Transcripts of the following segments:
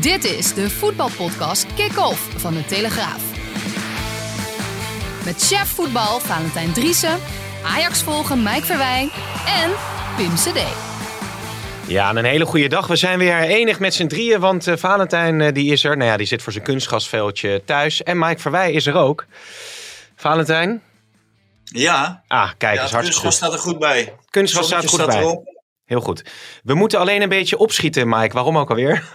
Dit is de voetbalpodcast Kick-Off van de Telegraaf. Met chef voetbal Valentijn Driessen, Ajax volgen Mike Verwij en Pim CD. Ja, een hele goede dag. We zijn weer enig met z'n drieën, want uh, Valentijn uh, die is er. Nou ja, die zit voor zijn kunstgasveldje thuis. En Mike Verwij is er ook. Valentijn? Ja. Ah, kijk, ja, is hartstikke goed. staat er goed bij. Kunstgas staat er goed bij. Heel goed. We moeten alleen een beetje opschieten, Mike. Waarom ook alweer?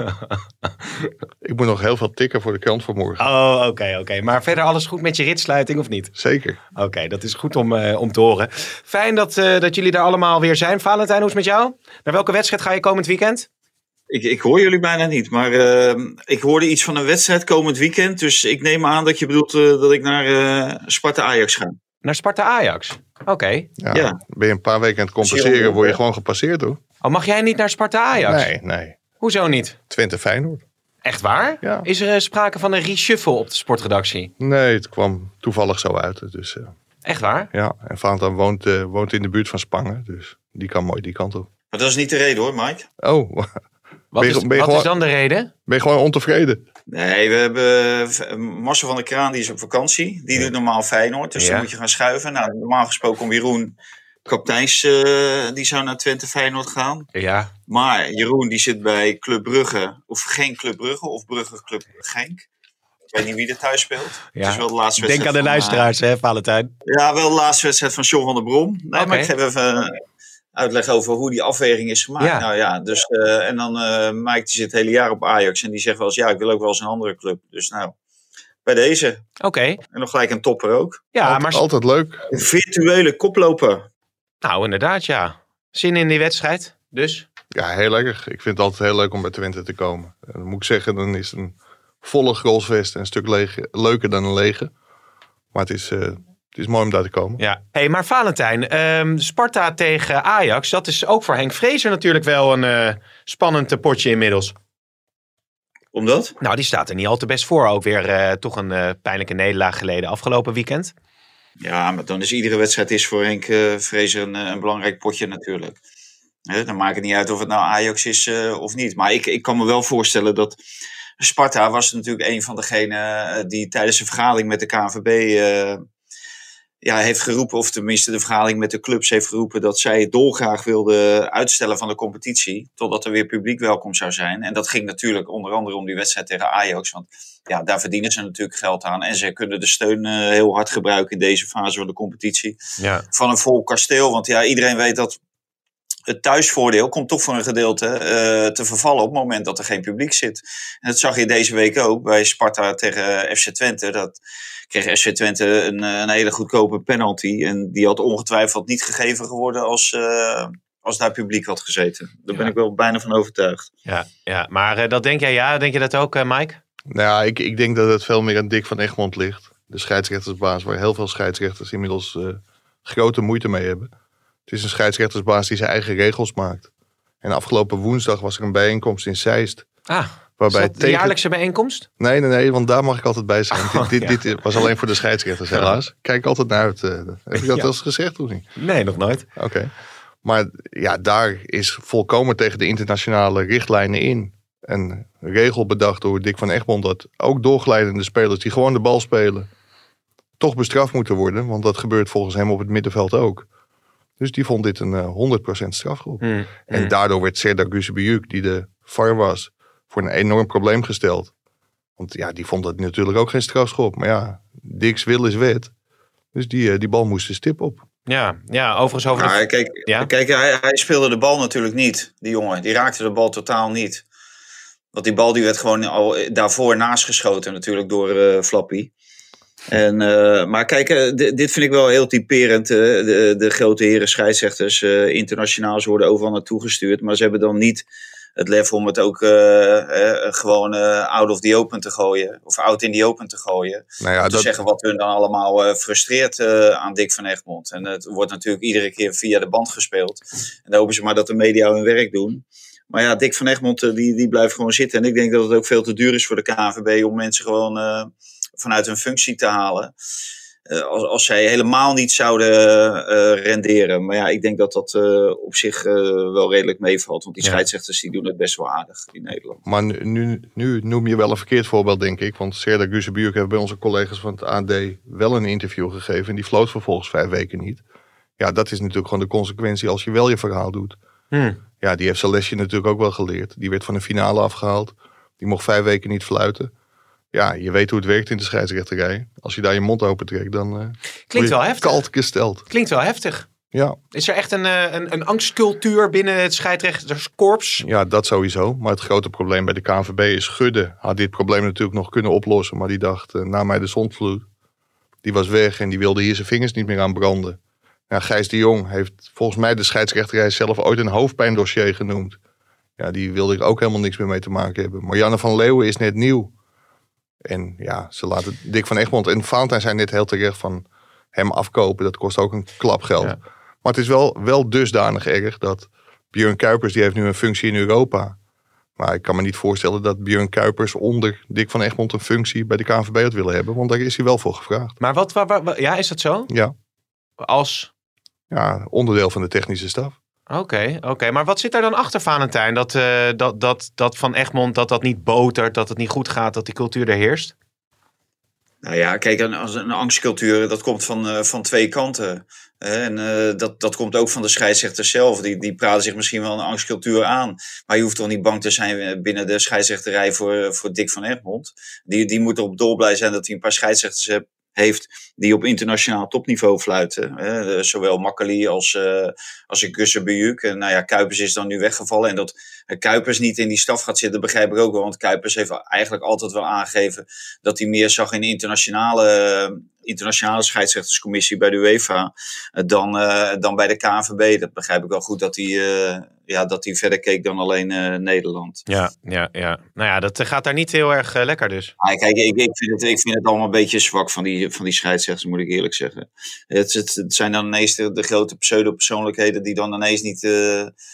ik moet nog heel veel tikken voor de krant van morgen. Oh, oké, okay, oké. Okay. Maar verder alles goed met je ritsluiting of niet? Zeker. Oké, okay, dat is goed om, uh, om te horen. Fijn dat, uh, dat jullie daar allemaal weer zijn. Valentijn, hoe is het met jou? Naar welke wedstrijd ga je komend weekend? Ik, ik hoor jullie bijna niet, maar uh, ik hoorde iets van een wedstrijd komend weekend. Dus ik neem aan dat je bedoelt dat ik naar Sparta-Ajax ga. Naar Sparta-Ajax? Oké. Okay. Ja, ja, Ben je een paar weken aan het compenseren, word je gewoon gepasseerd hoor. Oh, mag jij niet naar Sparta-Ajax? Nee, nee. Hoezo niet? Twente Feyenoord. Echt waar? Ja. Is er sprake van een reshuffle op de sportredactie? Nee, het kwam toevallig zo uit. Dus, uh, Echt waar? Ja, en Valentijn woont, uh, woont in de buurt van Spangen, dus die kan mooi die kant op. Maar dat is niet de reden hoor, Mike. Oh, wat, is, je, wat gewoon, is, dan de reden? Ben je gewoon ontevreden? Nee, we hebben Marcel van der Kraan, die is op vakantie. Die ja. doet normaal Feyenoord, dus ja. dan moet je gaan schuiven. Nou, normaal gesproken om Jeroen kapteins, uh, die zou naar Twente Feyenoord gaan. Ja. Maar Jeroen, die zit bij Club Brugge, of geen Club Brugge, of Brugge Club Genk. Ik weet niet wie er thuis speelt. Ja. Het is wel de laatste wedstrijd. Denk aan de van, luisteraars, uh, hè, Valentijn? Ja, wel de laatste wedstrijd van John van der Brom. Nee, okay. maar ik geef even uitleg over hoe die afweging is gemaakt. Ja. Nou ja, dus, uh, en dan uh, Mike, die zit het hele jaar op Ajax. En die zegt wel eens, ja, ik wil ook wel eens een andere club. Dus nou, bij deze. Oké. Okay. En nog gelijk een topper ook. Ja, altijd, maar... Altijd leuk. Een virtuele koploper. Nou, inderdaad, ja. Zin in die wedstrijd, dus? Ja, heel lekker. Ik vind het altijd heel leuk om bij Twente te komen. En dan moet ik zeggen, dan is een volle Grolsvest een stuk lege, leuker dan een lege. Maar het is, uh, het is mooi om daar te komen. Ja. hey, maar Valentijn, um, Sparta tegen Ajax, dat is ook voor Henk Vrezer natuurlijk wel een uh, spannend potje inmiddels. Omdat? Nou, die staat er niet al te best voor. Ook weer uh, toch een pijnlijke nederlaag geleden afgelopen weekend. Ja, maar dan is iedere wedstrijd is voor Henk uh, Vrezer een, een, belangrijk potje natuurlijk. He, dan maakt het niet uit of het nou Ajax is uh, of niet. Maar ik, ik kan me wel voorstellen dat Sparta was natuurlijk een van degenen die tijdens de vergadering met de KNVB uh, ja, heeft geroepen, of tenminste de vergadering met de clubs heeft geroepen, dat zij het dolgraag wilden uitstellen van de competitie, totdat er weer publiek welkom zou zijn. En dat ging natuurlijk onder andere om die wedstrijd tegen Ajax, want ja, daar verdienen ze natuurlijk geld aan. En ze kunnen de steun uh, heel hard gebruiken in deze fase van de competitie. Ja. Van een vol kasteel, want ja, iedereen weet dat het thuisvoordeel komt toch voor een gedeelte uh, te vervallen op het moment dat er geen publiek zit. En dat zag je deze week ook bij Sparta tegen FC Twente. Dat kreeg FC Twente een, een hele goedkope penalty. En die had ongetwijfeld niet gegeven geworden als, uh, als daar publiek had gezeten. Daar ja. ben ik wel bijna van overtuigd. Ja, ja. maar uh, dat denk jij ja? Denk je dat ook, Mike? Nou, ik, ik denk dat het veel meer aan Dick van Egmond ligt. De scheidsrechtersbaas, waar heel veel scheidsrechters inmiddels grote moeite mee hebben. Het is een scheidsrechtersbaas die zijn eigen regels maakt. En afgelopen woensdag was er een bijeenkomst in Zeist. Ah, waarbij de jaarlijkse bijeenkomst? Nee, nee, nee, want daar mag ik altijd bij zijn. Oh, dit, ja. dit, was alleen voor de scheidsrechters helaas. Kijk altijd naar uit. Uh, heb ik dat Ja. wel eens gezegd of niet? Nee, nog nooit. Oké. Maar ja, daar is volkomen tegen de internationale richtlijnen in. Een regel bedacht door Dick van Egmond dat ook doorglijdende spelers die gewoon de bal spelen, toch bestraft moeten worden. Want dat gebeurt volgens hem op het middenveld ook. Dus die vond dit een eh, 100% strafgroep. Hmm, En hmm. daardoor werd Serdar Gusebiuk, die de VAR was, voor een enorm probleem gesteld. Want ja, die vond dat natuurlijk ook geen strafschop. Maar ja, Dix wil is wet. Dus die, eh, die bal moest de stip op. Ja, ja, overigens over de... Maar kijk, Ja? kijk hij, hij speelde de bal natuurlijk niet, die jongen. Die raakte de bal totaal niet. Want die bal die werd gewoon al daarvoor naastgeschoten natuurlijk door eh, Flappy. En, eh, maar kijk, eh, dit vind ik wel heel typerend. eh, de, de grote heren scheidsrechters, internationaal, ze worden overal naartoe gestuurd. Maar ze hebben dan niet het lef om het ook gewoon out of the open te gooien. Of out in the open te gooien. Nou ja, om te dat, zeggen wat hun dan allemaal frustreert aan Dick van Egmond. En het wordt natuurlijk iedere keer via de band gespeeld. En dan hopen ze maar dat de media hun werk doen. Maar ja, Dick van Egmond die, die blijft gewoon zitten. En ik denk dat het ook veel te duur is voor de KNVB om mensen gewoon vanuit hun functie te halen. Eh, als, als zij helemaal niet zouden eh, renderen. Maar ja, ik denk dat dat eh, op zich eh, wel redelijk meevalt. Want die Ja. scheidsrechters die doen het best wel aardig in Nederland. maar nu, nu, nu noem je wel een verkeerd voorbeeld, denk ik. Want Serdar Guzebuurk heeft bij onze collega's van het AD wel een interview gegeven. En die floot vervolgens vijf weken niet. Ja, dat is natuurlijk gewoon de consequentie als je wel je verhaal doet. Hm. Ja, die heeft zijn lesje natuurlijk ook wel geleerd. Die werd van de finale afgehaald. Die mocht vijf weken niet fluiten. Ja, je weet hoe het werkt in de scheidsrechterij. Als je daar je mond open trekt, dan eh Klinkt wel heftig. kalt gesteld. Klinkt wel heftig. Ja, Is er echt een, eh, een, een angstcultuur binnen het scheidrechterskorps? ja, dat sowieso. Maar het grote probleem bij de KNVB is Gudde. Had dit probleem natuurlijk nog kunnen oplossen. Maar die dacht, eh, na mij de zondvloed. Die was weg en die wilde hier zijn vingers niet meer aan branden. Ja, Gijs de Jong heeft volgens mij de scheidsrechterij zelf ooit een hoofdpijndossier genoemd. Ja, die wilde er ook helemaal niks meer mee te maken hebben. Marianne van Leeuwen is net nieuw. En ja, ze laten Dick van Egmond en Valentijn zijn net heel terecht van hem afkopen. Dat kost ook een klap geld. Ja. Maar het is wel, wel dusdanig erg dat Björn Kuipers, die heeft nu een functie in Europa. Maar ik kan me niet voorstellen dat Björn Kuipers onder Dick van Egmond een functie bij de KNVB had willen hebben. Want daar is hij wel voor gevraagd. Maar wat, waar, waar- waar- ja, is dat zo? Ja, Als. ja onderdeel van de technische staf. Oké, oké. Maar wat zit daar dan achter, Valentijn? Dat, eh, dat, dat, dat van Egmond, dat dat niet botert, dat het niet goed gaat, dat die cultuur er heerst? Nou ja, kijk, een, een angstcultuur, dat komt van, eh, van twee kanten. En eh, dat, dat komt ook van de scheidsrechters zelf. Die, die praten zich misschien wel een angstcultuur aan. Maar je hoeft toch niet bang te zijn binnen de scheidsrechterij voor, voor Dick van Egmond. Die, die moet erop dolblij zijn dat hij een paar scheidsrechters heeft heeft die op internationaal topniveau fluiten. Eh, Zowel Makkeli als, eh als. En nou ja, Kuipers is dan nu weggevallen. En dat eh, Kuipers niet in die staf gaat zitten, begrijp ik ook wel. Want Kuipers heeft eigenlijk altijd wel aangegeven dat hij meer zag in de internationale, eh, internationale scheidsrechterscommissie bij de UEFA eh, dan, eh, dan bij de KNVB. Dat begrijp ik wel goed dat hij, eh, ja, dat hij verder keek dan alleen eh, Nederland. Ja, ja, ja. Nou ja, dat eh, gaat daar niet heel erg eh, lekker dus. Ah, kijk, ik, ik, vind het, ik vind het allemaal een beetje zwak van die, van die scheidsrechters, moet ik eerlijk zeggen. Het, het, het zijn dan ineens de, de grote pseudo-persoonlijkheden die dan ineens niet,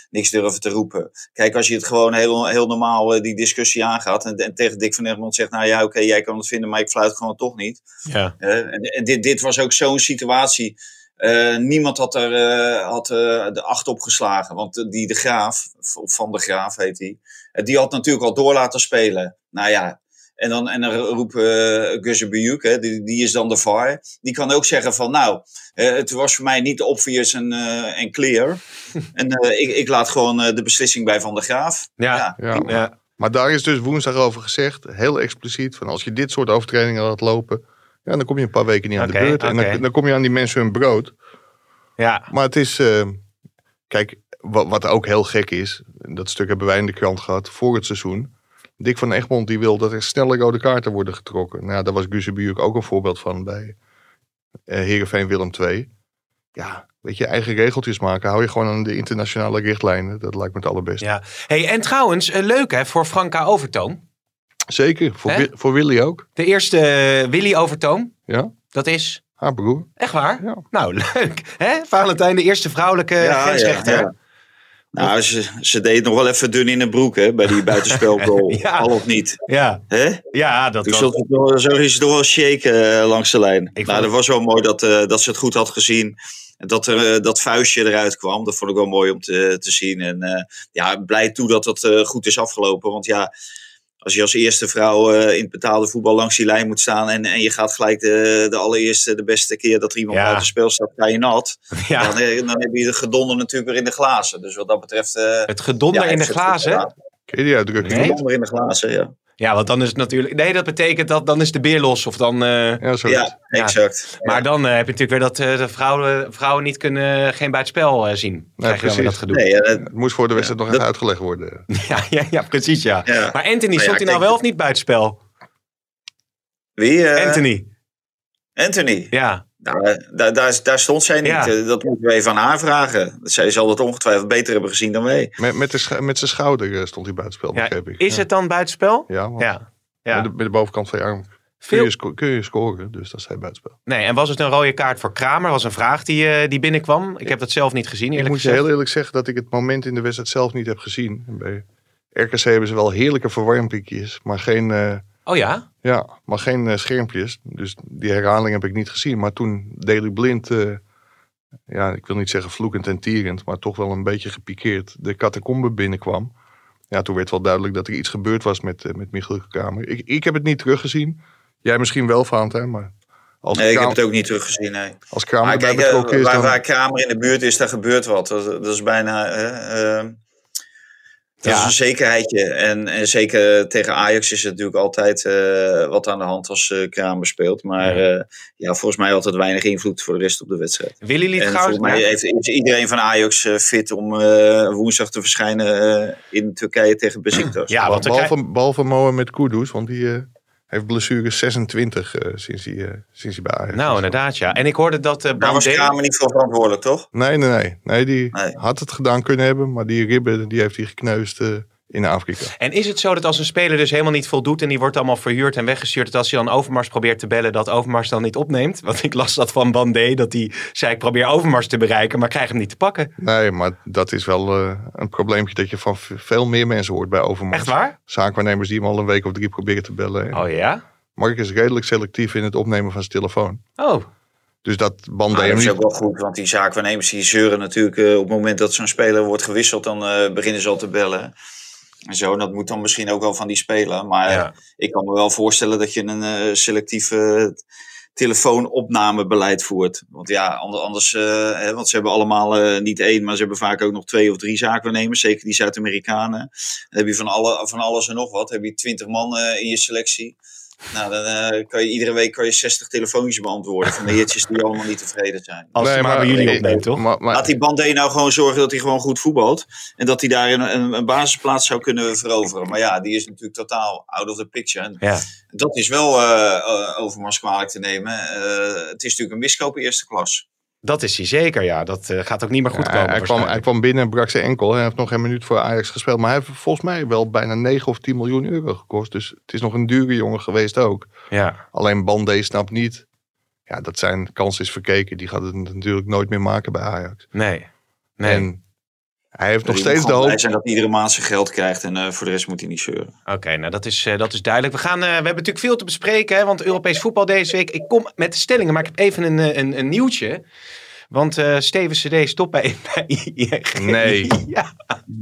niks durven te roepen. Kijk, als je het gewoon heel, heel normaal die discussie aangaat en, en tegen Dick van Egmond zegt, nou ja, oké, jij kan het vinden, maar ik fluit gewoon toch niet. Ja. En en dit, dit was ook zo'n situatie. Eh, niemand had er eh, had, eh, de acht op geslagen. Want die de Graaf, of Van de Graaf heet die, eh, die had natuurlijk al door laten spelen. Nou ja, en dan, en dan roept uh, Gusse Bujuk, hè, die, die is dan de VAR. Die kan ook zeggen van nou, eh, het was voor mij niet obvious en, eh, en clear. en eh, ik, ik laat gewoon eh, de beslissing bij Van de Graaf. Ja. Ja. Ja. Maar daar is dus woensdag over gezegd, heel expliciet, van als je dit soort overtredingen laat lopen, ja, dan kom je een paar weken niet aan de beurt. En dan, dan kom je aan die mensen hun brood. ja. Maar het is, eh, kijk, wat, wat ook heel gek is, dat stuk hebben wij in de krant gehad voor het seizoen. Dick van Egmond die wil dat er snelle rode kaarten worden getrokken. Nou, daar was Guzebuurk ook een voorbeeld van bij Heerenveen Willem II. Ja, weet je, eigen regeltjes maken. Hou je gewoon aan de internationale richtlijnen. Dat lijkt me het allerbeste. ja. Hey, en trouwens, eh, leuk hè, voor Franka Overtoom. Zeker, voor? Wi- voor Willy ook. De eerste eh, Willy Overtoom, Ja, dat is haar broer. echt waar? Ja. Nou, leuk. Hè? Valentijn, de eerste vrouwelijke grensrechter. Nou, ze, ze deed nog wel even dun in de broek hè, bij die buitenspelgoal. Ja. Al of niet. Ja, Hè? ja dat was... zult nog, zo is het nog wel shaken eh, langs de lijn. Ik nou, vond- dat was wel mooi dat, eh, dat ze het goed had gezien. En dat er eh, dat vuistje eruit kwam. Dat vond ik wel mooi om te, te zien. En eh, ja, blij toe dat dat goed is afgelopen. Want ja, als je als eerste vrouw eh, in het betaalde voetbal langs die lijn moet staan. En, en je gaat gelijk de, de allereerste, de beste keer dat er iemand Ja. buiten spel staat, ga je nat. ja, Dan, eh, dan heb je de gedonder natuurlijk weer in de glazen. Dus wat dat betreft. eh, het gedonder ja, in de glazen. Ken je die uitdrukking? Nee. Gedonder in de glazen, ja. Ja, want dan is het natuurlijk... Nee, dat betekent dat dan is de beer los. Of dan... eh, Ja, Ja, exact. Maar dan eh, heb je natuurlijk weer dat eh, de vrouwen, vrouwen niet kunnen, geen buitenspel eh, zien. Krijg je dan weer dat precies. gedoe. Nee, eh, Het moest voor de wedstrijd nog dat- even uitgelegd worden. Ja, ja, ja, precies ja. ja. Maar Anthony, ja, stond hij nou wel of niet buitenspel? Wie? Anthony, Anthony. ja. Daar, daar, daar, daar stond zij niet. Ja. Eh, Dat moeten we even aan haar vragen. Zij zal het ongetwijfeld beter hebben gezien dan wij. Met, met, de met zijn schouder eh, stond hij buitenspel, Ja, begreep ik. is ja. het dan buitenspel? Ja, want Ja. Met, ja. de, met de bovenkant van je arm kun je, sco- kun je scoren, dus dat is hij buitenspel. nee, en was het een rode kaart voor Kramer? was een vraag die, eh, die binnenkwam. Ik heb dat zelf niet gezien, Ik eerlijk moet je heel eerlijk zeggen dat ik het moment in de wedstrijd zelf niet heb gezien. Bij RKC hebben ze wel heerlijke verwarmpiekjes, maar geen, eh, Oh ja? ja, maar geen eh, schermpjes. Dus die herhaling heb ik niet gezien. Maar toen Daily Blind, eh, ja, ik wil niet zeggen vloekend en tierend, maar toch wel een beetje gepikeerd, de catacombe binnenkwam. Ja, toen werd wel duidelijk dat er iets gebeurd was met, eh, met Michiel Kramer. Ik, ik heb het niet teruggezien. Jij misschien wel, Valentijn, maar als, Nee, ik heb het ook niet teruggezien. Nee. als Kramer Maar kijk, eh, betrokken is, waar, dan... waar Kramer in de buurt is, daar gebeurt wat. Dat, dat is bijna. eh, eh, dat Ja. is een zekerheidje. En, en zeker tegen Ajax is het natuurlijk altijd eh, wat aan de hand als eh, Kramer speelt. Maar eh, ja, volgens mij had het weinig invloed voor de rest op de wedstrijd. Willen jullie het En volgens mij heeft, is iedereen van Ajax eh, fit om eh, woensdag te verschijnen eh, in Turkije tegen Besiktas. Ja, want behalve, behalve Mohamed Kudus, want die eh, heeft blessure 26 eh, sinds, hij, eh, sinds hij bij Ajax Nou, inderdaad, ja. En ik hoorde dat uh, Daar was Kramer niet voor verantwoordelijk, toch? Nee, nee, nee. nee die Nee. had het gedaan kunnen hebben, maar die ribben die heeft hij gekneusd in Afrika. En is het zo dat als een speler dus helemaal niet voldoet en die wordt allemaal verhuurd en weggestuurd, dat als hij dan Overmars probeert te bellen, dat Overmars dan niet opneemt? Want ik las dat van Bandé, dat hij zei ik probeer Overmars te bereiken, maar krijg hem niet te pakken. Nee, maar dat is wel eh, een probleempje dat je van veel meer mensen hoort bij Overmars. Echt waar? Zaakwaarnemers die hem al een week of drie proberen te bellen. En Oh ja? Mark is redelijk selectief in het opnemen van zijn telefoon. Oh, Dus dat Bandé hem dat is ook wel goed, want die zaakwaarnemers die zeuren natuurlijk eh, op het moment dat zo'n speler wordt gewisseld, dan eh, beginnen ze al te bellen. En zo, en dat moet dan misschien ook wel van die speler. Maar Ja. ik kan me wel voorstellen dat je een eh, selectief eh, telefoonopnamebeleid voert. Want ja, ander- anders, eh, hè, want ze hebben allemaal niet één, maar ze hebben vaak ook nog twee of drie zaakwaarnemers. Zeker die Zuid-Amerikanen. Dan heb je van, alle, van alles en nog wat. heb je twintig man in je selectie. Nou, dan eh, kan je iedere week kan je 60 telefoontjes beantwoorden van de heertjes die allemaal niet tevreden zijn. als hij maar bij jullie opneemt, toch? Maar, maar- Laat die Bandé nou gewoon zorgen dat hij gewoon goed voetbalt. En dat hij daar een, een, een basisplaats zou kunnen veroveren. Maar ja, die is natuurlijk totaal out of the picture. En Ja. dat is wel eh eh, Overmars kwalijk te nemen. Eh, het is natuurlijk een miskoop eerste klas. Dat is hij zeker, ja. Dat eh, gaat ook niet meer goed Ja, komen. hij, kwam, hij kwam binnen en brak zijn enkel. Hij heeft nog een minuut voor Ajax gespeeld. Maar hij heeft volgens mij wel bijna 9 of 10 miljoen euro gekost. Dus het is nog een dure jongen geweest ook. Ja. Alleen Bandé snapt niet. Ja, dat zijn kans is verkeken. Die gaat het natuurlijk nooit meer maken bij Ajax. Nee. Nee. En hij heeft nog steeds de hoop. zijn dat hij iedere maand zijn geld krijgt. En eh, voor de rest moet hij niet zeuren. Oké, nou dat is, eh, dat is duidelijk. We, gaan, eh, we hebben natuurlijk veel te bespreken, hè, want Europees voetbal deze week. Ik kom met de stellingen, maar ik heb even een, een, een nieuwtje. Want eh Steven CD stopt bij, bij ING. Nee. Ja.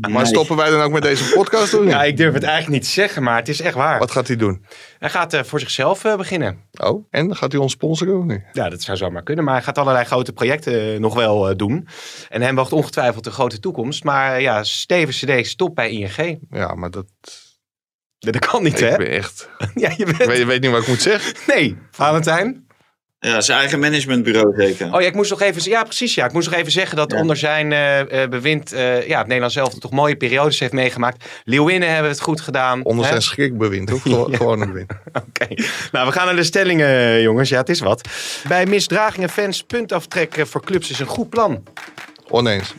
Maar Nee. stoppen wij dan ook met deze podcast? Of niet? ja, ik durf het eigenlijk niet te zeggen, maar het is echt waar. Wat gaat hij doen? Hij gaat eh, voor zichzelf eh, beginnen. Oh, en gaat hij ons sponsoren of niet? Ja, dat zou zomaar kunnen. Maar hij gaat allerlei grote projecten nog wel eh, doen. En hem wacht ongetwijfeld een grote toekomst. Maar ja, Steven CD stopt bij ING. Ja, maar dat. Dat kan niet, hè? Ik ben echt. Ja, je Ik bent... weet, je weet niet wat ik moet zeggen. Nee, Valentijn. Ja, zijn eigen managementbureau zeker. Oh ja, ik moest nog even, ja, precies. Ja, ik moest nog even zeggen dat Ja. onder zijn eh, eh, bewind eh, ja, het Nederlands zelf toch mooie periodes heeft meegemaakt. Leeuwinnen hebben het goed gedaan. Onder hè? zijn schrikbewind, of? Gewoon, Ja. gewoon een bewind. Oké, nou we gaan naar de stellingen, jongens. Ja, het is wat. Bij misdragingen fans puntaftrek eh, voor clubs is een goed plan. Oneens.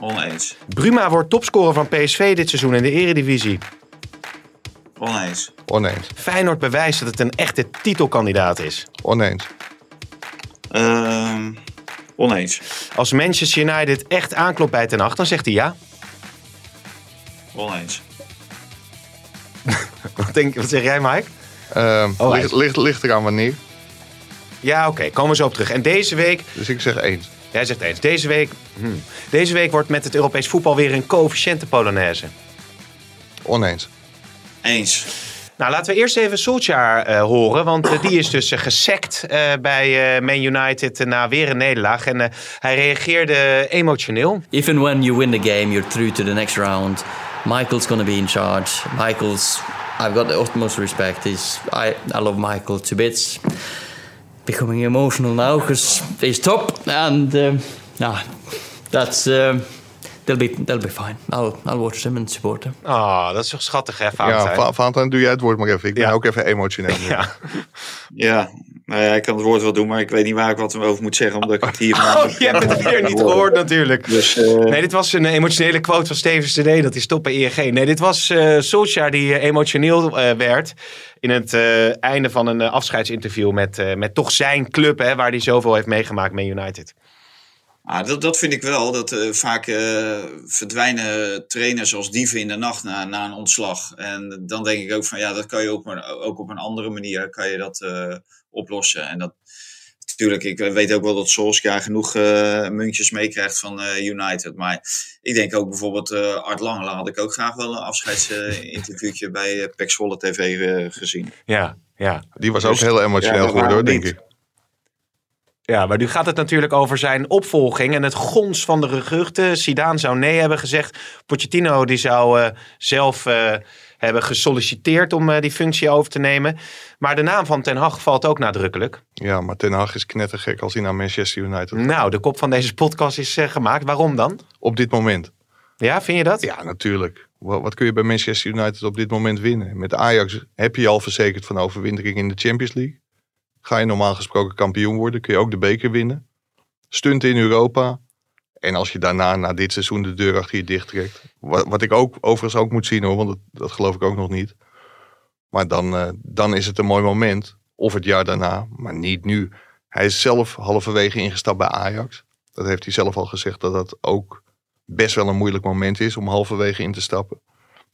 Oneens. Bruma wordt topscorer van PSV dit seizoen in de Eredivisie. Oneens. Oneens. Feyenoord bewijst dat het een echte titelkandidaat is. Oneens. Ehm, oneens. Als Manchester United echt aanklopt bij Ten Hag, dan zegt hij ja. Oneens. Wat, denk, wat zeg jij, Mike? Ehm, Oh, ligt, ligt, ligt eraan wanneer. Ja, oké, komen we zo op terug. En deze week Dus ik zeg eens. Jij zegt eens, deze week, hmm, deze week wordt met het Europees voetbal weer een coëfficiënte Polonaise. Oneens. Eens. Nou, laten we eerst even Solskjaer eh, horen, want eh, die is dus uh, bij Man United na weer een nederlaag. En hij reageerde emotioneel. Even when you win the game, you're through to the next round. Michael's going to be in charge. Michael's, I've got the utmost respect. He's, I, I love Michael to bits. Becoming emotional now because he's top, and um, nah, that's um, they'll be they'll be fine. I'll I'll watch them and support them. Oh, dat is toch schattig, hè, Ja, Valentijn? Va- Valentijn, doe jij het woord maar even. Ik ben Ja. ook even emotioneel. nu. Ja. Ja, Nou ja, ik kan het woord wel doen, maar ik weet niet waar ik wat over moet zeggen, omdat ik het hier... Oh, je hebt het weer niet gehoord natuurlijk. Dus, eh, Nee, dit was een emotionele quote van Steven CD, dat hij stopt bij ING. Nee, dit was eh Solskjaer die eh, emotioneel eh, werd in het eh, einde van een afscheidsinterview met, eh, met toch zijn club, hè, waar hij zoveel heeft meegemaakt met United. Ah, dat, dat vind ik wel. Dat eh, vaak eh, verdwijnen trainers als dieven in de nacht na, na een ontslag. En dan denk ik ook van ja, dat kan je ook, maar, ook op een andere manier kan je dat eh, oplossen. En dat natuurlijk, ik weet ook wel dat Solskjaer genoeg eh, muntjes meekrijgt van eh, United. Maar ik denk ook bijvoorbeeld eh Art Langela had ik ook graag wel een afscheidsinterviewtje bij eh Pek Zwolle TV gezien. Ja, ja. Die was ook Dus- heel emotioneel Ja, geworden hoor, denk ik. Ja, maar nu gaat het natuurlijk over zijn opvolging en het gons van de geruchten. Zidane zou nee hebben gezegd. Pochettino die zou eh, zelf eh, hebben gesolliciteerd om eh, die functie over te nemen. Maar de naam van Ten Hag valt ook nadrukkelijk. Ja, maar Ten Hag is knettergek als hij naar Manchester United Nou, de kop van deze podcast is gemaakt. Waarom dan? Op dit moment. Ja, vind je dat? Ja, natuurlijk. Wat, kun je bij Manchester United op dit moment winnen? Met Ajax heb je je al verzekerd van overwintering in de Champions League. Ga je normaal gesproken kampioen worden, kun je ook de beker winnen. Stunten in Europa. En als je daarna na dit seizoen de deur achter je dicht trekt. Wat, wat ik ook overigens ook moet zien hoor, want dat, dat geloof ik ook nog niet. Maar dan, eh, dan is het een mooi moment. Of het jaar daarna, maar niet nu. Hij is zelf halverwege ingestapt bij Ajax. Dat heeft hij zelf al gezegd dat dat ook best wel een moeilijk moment is om halverwege in te stappen.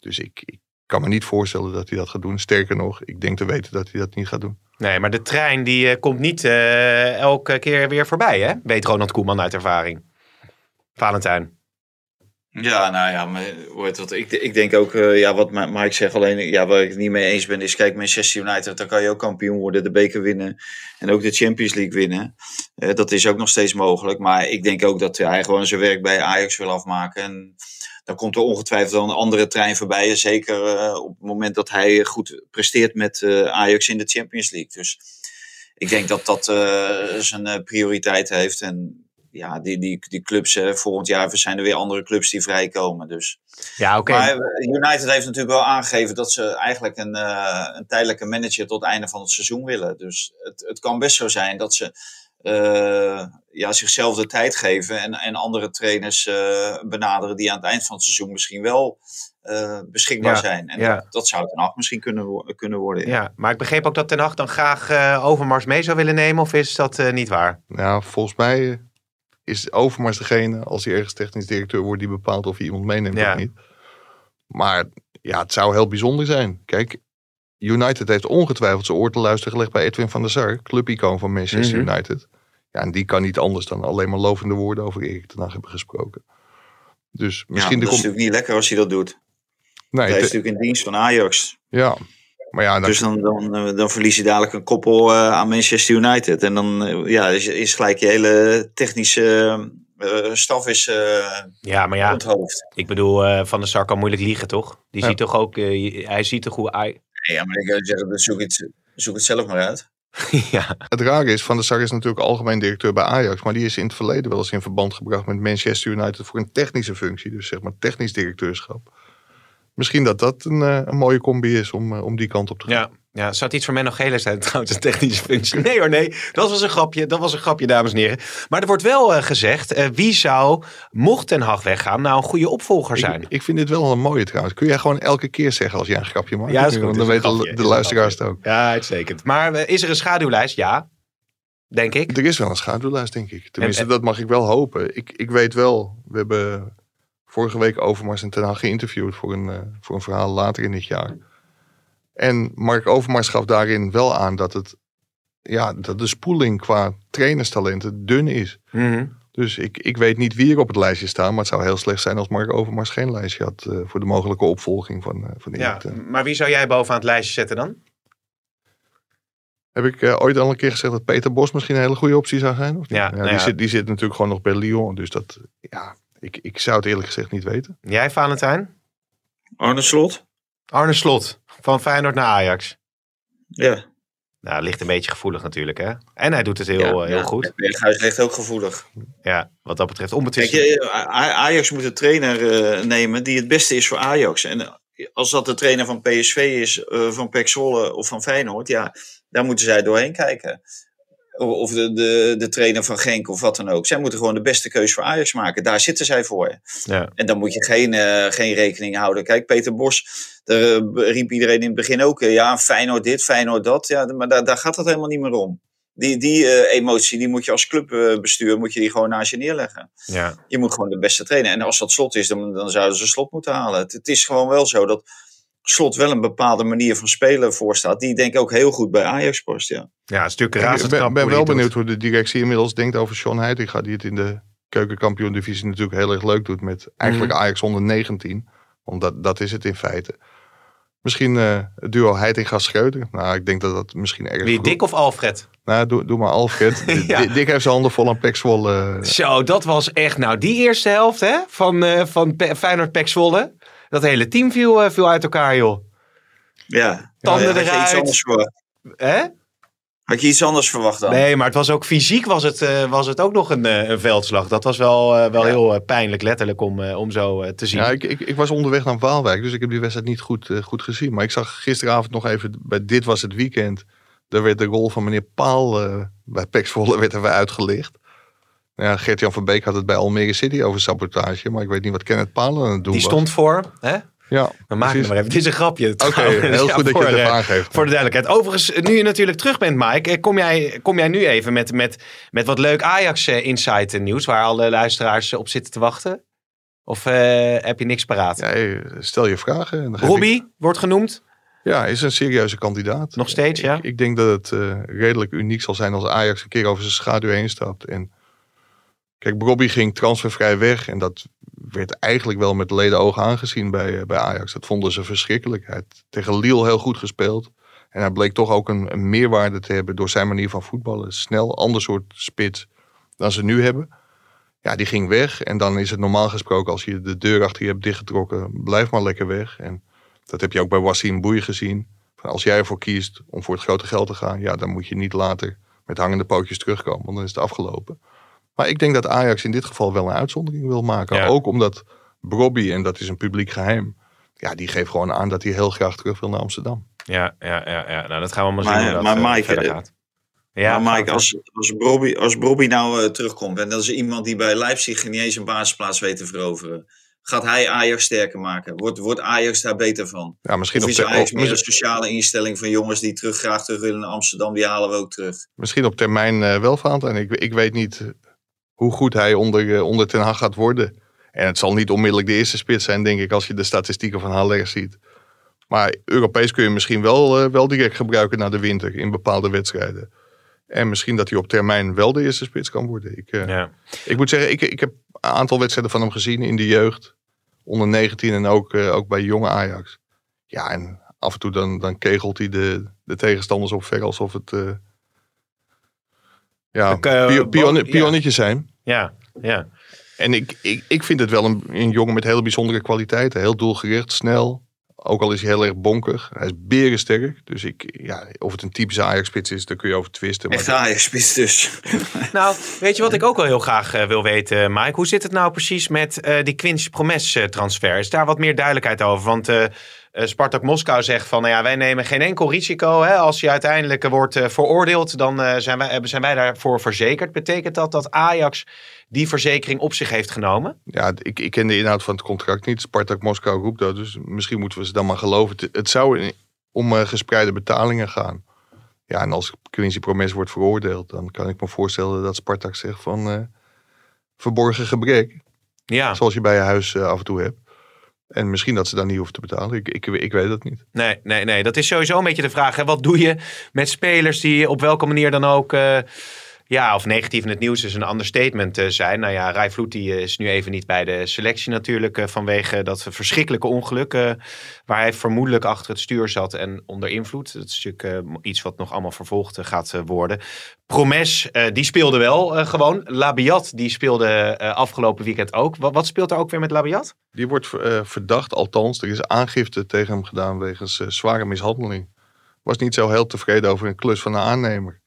Dus ik kan me niet voorstellen dat hij dat gaat doen. Sterker nog, ik denk te weten dat hij dat niet gaat doen. Nee, maar de trein die eh, komt niet eh, elke keer weer voorbij, hè? Weet Ronald Koeman uit ervaring. Valentijn. Ja, nou ja, maar? Ik, ik denk ook, eh, ja, wat Mike zegt, alleen ja, waar ik het niet mee eens ben, is kijk, Manchester United, dan kan je ook kampioen worden, de beker winnen en ook de Champions League winnen. Eh, dat is ook nog steeds mogelijk, maar ik denk ook dat hij gewoon zijn werk bij Ajax wil afmaken. En dan komt er ongetwijfeld wel een andere trein voorbij, en zeker eh, op het moment dat hij goed presteert met eh, Ajax in de Champions League. Dus ik denk dat dat eh, zijn eh, prioriteit heeft en ja, die, die, die clubs, eh, volgend jaar zijn er weer andere clubs die vrijkomen. Dus. Ja, oké. Maar eh, United heeft natuurlijk wel aangegeven dat ze eigenlijk een, eh, een tijdelijke manager tot het einde van het seizoen willen. Dus het, het kan best zo zijn dat ze eh, ja, zichzelf de tijd geven en, en andere trainers eh, benaderen die aan het eind van het seizoen misschien wel eh, beschikbaar Ja, zijn. En ja. dat, dat zou ten acht misschien kunnen, wo- kunnen worden. ja. Ja, maar ik begreep ook dat Ten Hag dan graag eh, Overmars mee zou willen nemen. Of is dat eh, niet waar? Nou, volgens mij eh, is Overmars degene, als hij ergens technisch directeur wordt, die bepaalt of hij iemand meeneemt Ja. of niet. Maar ja, het zou heel bijzonder zijn. Kijk, United heeft ongetwijfeld zijn oor te luisteren gelegd bij Edwin van der Sar, clubicoon van Manchester Mhm. United. Ja, en die kan niet anders dan alleen maar lovende woorden over Erik ten Hag hebben gesproken. Dus misschien ja, de dat is kom- natuurlijk niet lekker als hij dat doet. nee, hij is te- natuurlijk in dienst van Ajax. ja, maar ja, dan, Dus dan, dan, eh, dan verlies je dadelijk een koppel eh, aan Manchester United. En dan eh, ja, is, is gelijk je hele technische eh, staf is eh Ja, maar ja, onthoofd. ik bedoel, eh, Van der Sar kan moeilijk liegen, toch? Die Ja. ziet toch ook, hij ziet toch hoe. Ja, maar ik zou zeggen, dan zoek het, zoek het zelf maar uit. ja, Het rare is, Van der Sar is natuurlijk algemeen directeur bij Ajax. Maar die is in het verleden wel eens in verband gebracht met Manchester United voor een technische functie. Dus zeg maar technisch directeurschap. Misschien dat dat een, eh, een mooie combi is om, eh, om die kant op te gaan. ja. Ja, zou het iets voor Menno Gele zijn trouwens, een technische functie? Nee hoor, nee. Dat was een grapje, dat was een grapje, dames en heren. Maar er wordt wel eh, gezegd, eh, wie zou, mocht Ten Hag weggaan, nou een goede opvolger zijn? Ik, ik vind dit wel een mooie trouwens. Kun jij gewoon elke keer zeggen als jij een grapje maakt? Ja, is goed, dan weten de, luisteraars het ook. Ja, uitstekend. Maar eh, is er een schaduwlijst? Ja, denk ik. Er is wel een schaduwlijst, denk ik. Tenminste, En- dat mag ik wel hopen. Ik, ik weet wel, we hebben vorige week Overmars en Ten Hag geïnterviewd voor een, voor een verhaal later in dit jaar. En Mark Overmars gaf daarin wel aan dat, het, ja, dat de spoeling qua trainerstalenten dun is. Mhm. Dus ik, ik weet niet wie er op het lijstje staat. Maar het zou heel slecht zijn als Mark Overmars geen lijstje had eh, voor de mogelijke opvolging van, eh van Ja, Erik maar wie zou jij bovenaan het lijstje zetten dan? Heb ik eh, ooit al een keer gezegd dat Peter Bos misschien een hele goede optie zou zijn? Of niet? Ja, nou die, ja. Zit, die zit natuurlijk gewoon nog bij Lyon. Dus dat, ja, ik, ik zou het eerlijk gezegd niet weten. Jij, Valentijn? Arne Slot? Arne Slot, van Feyenoord naar Ajax. Ja. Nou, ligt een beetje gevoelig natuurlijk, hè? En hij doet het heel, ja, eh, heel ja. goed. Berghuis ligt ook gevoelig. Ja, wat dat betreft Kijk, onbetwistbaar. je, A- Ajax moet een trainer eh, nemen die het beste is voor Ajax. En eh, als dat de trainer van PSV is, eh, van PEC Zwolle of van Feyenoord, ja, Daar moeten zij doorheen kijken. Of de, de, de trainer van Genk of wat dan ook. Zij moeten gewoon de beste keuze voor Ajax maken. Daar zitten zij voor. Ja. En dan moet je geen, eh, geen rekening houden. Kijk, Peter Bos, daar eh, riep iedereen in het begin ook... eh, ja, Feyenoord dit, Feyenoord dat. Ja, maar daar, daar gaat het helemaal niet meer om. Die, die emotie, die moet je als clubbestuur moet je die gewoon naast je neerleggen. Ja. Je moet gewoon de beste trainen. En als dat slot is, dan, dan zouden ze slot moeten halen. Het, het is gewoon wel zo dat slot wel een bepaalde manier van spelen voorstaat. Die denk ik ook heel goed bij Ajax past. Ja. ja, een stuk Ik razend ben, wel benieuwd hoe de directie inmiddels denkt over Sean Heitinga. Die het in de keukenkampioen-divisie natuurlijk heel erg leuk doet. Met eigenlijk Mhm. Ajax onder 19. Want dat, is het in feite. Misschien eh, het duo Heitinga-Schreuder. Nou, ik denk dat dat misschien erg doet. Wie, Dick of Alfred? Nou, doe, doe maar Alfred. Ja. Dick heeft zijn handen vol aan Pek Zwolle. Zo, dat was echt, nou die eerste helft hè, van, eh van Pe- Feyenoord Pek Zwolle. Dat hele team viel, eh, viel uit elkaar joh. Ja. Tanden had je eruit. iets anders verwacht? Hè? Had je iets anders verwacht dan? Nee, maar het was ook fysiek was het, eh, was het ook nog een, eh, een veldslag. Dat was wel, eh, wel Ja. heel pijnlijk letterlijk om, eh, om zo eh, te zien. Ja, ik, ik, ik was onderweg naar Waalwijk, dus ik heb die wedstrijd niet goed, goed gezien. Maar ik zag gisteravond nog even, bij Dit Was Het Weekend, daar werd de rol van meneer Paal eh, bij Pek Zwolle werd er weer uitgelicht. Ja, Gert-Jan van Beek had het bij Almere City over sabotage, maar ik weet niet wat Kenneth Paal aan het doen Die was. stond voor, hè? Ja, We maken het maar even. Dit is een grapje. Oké, heel Ja, goed dat je het even aangeeft. Voor de duidelijkheid. Overigens, nu je natuurlijk terug bent, Mike, eh, kom jij, kom jij nu even met, met, met wat leuk Ajax eh, nieuws, waar alle luisteraars eh, op zitten te wachten? Of heb je niks paraat? Ja, stel je vragen. ik- Robbie wordt genoemd. Ja, is een serieuze kandidaat. Nog steeds, ja? Ik, ik denk dat het redelijk uniek zal zijn als Ajax een keer over zijn schaduw heen stapt. En kijk, Robbie ging transfervrij weg. En dat werd eigenlijk wel met leden ogen aangezien bij, eh, bij Ajax. Dat vonden ze verschrikkelijk. Hij had tegen Lille heel goed gespeeld. En hij bleek toch ook een, meerwaarde te hebben door zijn manier van voetballen. Snel, ander soort spits dan ze nu hebben. Ja, die ging weg. En dan is het normaal gesproken, als je de deur achter je hebt dichtgetrokken, blijf maar lekker weg. En dat heb je ook bij Wassim Boei gezien. Van Als jij ervoor kiest om voor het grote geld te gaan, ja, dan moet je niet later met hangende pootjes terugkomen, want dan is het afgelopen. Maar ik denk dat Ajax in dit geval wel een uitzondering wil maken. Ja. Ook omdat Bobby, en dat is een publiek geheim, ja, die geeft gewoon aan dat hij heel graag terug wil naar Amsterdam. Ja, ja, ja, ja. Nou, dat gaan we maar zien Maar- hoe dat maar eh, Mike, verder eh, gaat. Ja, maar Mike, als, als, Bobby, als Bobby nou eh, terugkomt en dat is iemand die bij Leipzig niet eens een basisplaats weet te veroveren, gaat hij Ajax sterker maken? Wordt, wordt Ajax daar beter van? Ja, misschien Of op, is Ajax ter- meer een oh, sociale instelling van jongens die terug, graag terug willen naar Amsterdam, die halen we ook terug? misschien op termijn eh, wel van. En ik, ik weet niet eh, hoe goed hij onder, eh, onder Ten Hag gaat worden. En het zal niet onmiddellijk de eerste spits zijn, denk ik, als je de statistieken van Haller ziet. Maar Europees kun je misschien wel, eh, wel direct gebruiken na de winter in bepaalde wedstrijden. En misschien dat hij op termijn wel de eerste spits kan worden. Ik, eh, ja. ik moet zeggen, ik, ik heb een aantal wedstrijden van hem gezien in de jeugd. Onder 19 en ook, ook bij jonge Ajax. Ja, en af en toe dan, dan kegelt hij de, de tegenstanders op ver alsof het... pion- ja. pionnetjes zijn. Ja, ja. En ik, ik, ik vind het wel een, een jongen met hele bijzondere kwaliteiten. Heel doelgericht, snel. Ook al is hij heel erg bonkig. Hij is berensterk. Dus ik, ja, of het een typische Ajax-spits is, daar kun je over twisten. Maar Echt Ajax-spits dus. Nou, weet je wat ik ook wel heel graag eh, wil weten, Mike? Hoe zit het nou precies met eh, die Quincy Promes eh, transfer? Is daar wat meer duidelijkheid over? Want Spartak Moskou zegt van, nou ja, wij nemen geen enkel risico. Hè? Als je uiteindelijk eh, wordt eh, veroordeeld, dan eh, zijn, wij, eh, zijn wij daarvoor verzekerd. Betekent dat dat Ajax die verzekering op zich heeft genomen? Ja, ik, ik ken de inhoud van het contract niet. Spartak Moskou roept dat, dus misschien moeten we ze dan maar geloven. Het, het zou om eh, gespreide betalingen gaan. Ja, en als Quincy Promes wordt veroordeeld, dan kan ik me voorstellen dat Spartak zegt van eh, verborgen gebrek. Ja, Zoals je bij je huis eh, af en toe hebt. En misschien dat ze dan niet hoeven te betalen. Ik, ik, ik weet dat niet. nee, nee, nee. Dat is sowieso een beetje de vraag. Hè? Wat doe je met spelers die op welke manier dan ook... eh, ja, of negatief in het nieuws is een understatement eh, zijn. Nou ja, Rai Vloed die, eh, is nu even niet bij de selectie natuurlijk. eh, vanwege dat verschrikkelijke ongeluk. waar hij vermoedelijk achter het stuur zat en onder invloed. Dat is natuurlijk iets wat nog allemaal vervolgd gaat worden. Promes, die speelde wel gewoon. Labiat, die speelde afgelopen weekend ook. Wat, speelt er ook weer met Labiat? Die wordt verdacht, althans, er is aangifte tegen hem gedaan wegens zware mishandeling. Was niet zo heel tevreden over een klus van de aannemer.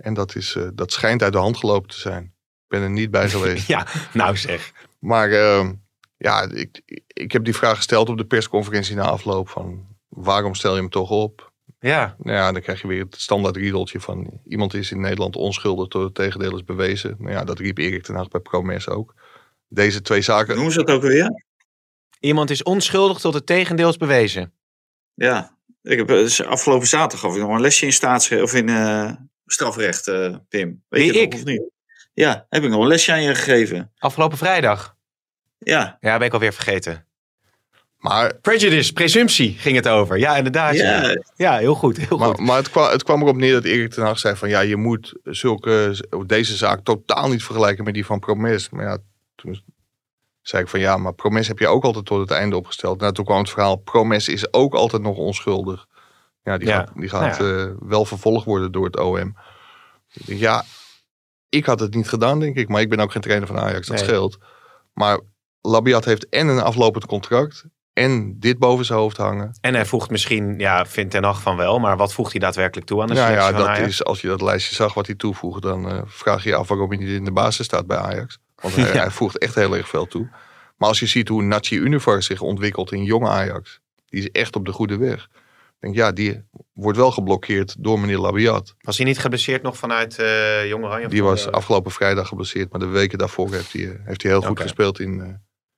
En dat, is, eh, dat schijnt uit de hand gelopen te zijn. Ik ben er niet bij geweest. Ja, nou zeg. Maar ehm, ja, ik, ik heb die vraag gesteld op de persconferentie na afloop van waarom stel je hem toch op? Ja, Nou ja, dan krijg je weer het standaard riedeltje van iemand is in Nederland onschuldig tot het tegendeel is bewezen. Nou ja, dat riep Erik ten Hag bij Promes ook. Deze twee zaken, Noemen ze dat ook weer? iemand is onschuldig tot het tegendeel is bewezen. Ja. Ik heb, dus afgelopen zaterdag gaf ik nog een lesje in staatsrecht of in eh, strafrecht, eh, Pim. Weet Wie, je nog, ik? of niet? Ja, heb ik nog een lesje aan je gegeven. Afgelopen vrijdag. Ja. Ja, ben ik alweer vergeten. maar, Prejudice, presumptie ging het over. Ja, inderdaad. Ja, Ja, ja heel goed. Heel maar, goed. maar het, kwam, het kwam erop neer dat Erik ten Hag zei van ja, je moet zulke, deze zaak totaal niet vergelijken met die van Promes. Maar ja, toen zei ik van ja, maar Promes heb je ook altijd tot het einde opgesteld. Nou, toen kwam het verhaal, Promes is ook altijd nog onschuldig. Ja, die Ja, gaat, die gaat nou eh, wel vervolgd worden door het OM. Ja, ik had het niet gedaan, denk ik. Maar ik ben ook geen trainer van Ajax, dat Nee. scheelt. Maar Labiat heeft en een aflopend contract... en dit boven zijn hoofd hangen. En hij voegt misschien, ja, vindt Ten Hag van wel, maar wat voegt hij daadwerkelijk toe aan de Nou ja, van dat Ajax? is, als je dat lijstje zag wat hij toevoegt... dan eh, vraag je je af waarom hij niet in de basis staat bij Ajax. Want hij, Ja. hij voegt echt heel erg veel toe. Maar als je ziet hoe Nachi Univar zich ontwikkelt in jonge Ajax... die is echt op de goede weg. Ik denk, ja, die wordt wel geblokkeerd door meneer Labiat. Was hij niet geblesseerd nog vanuit eh Jong Oranje? Die was afgelopen vrijdag geblesseerd, maar de weken daarvoor heeft hij, eh, heeft hij heel goed gespeeld in... eh,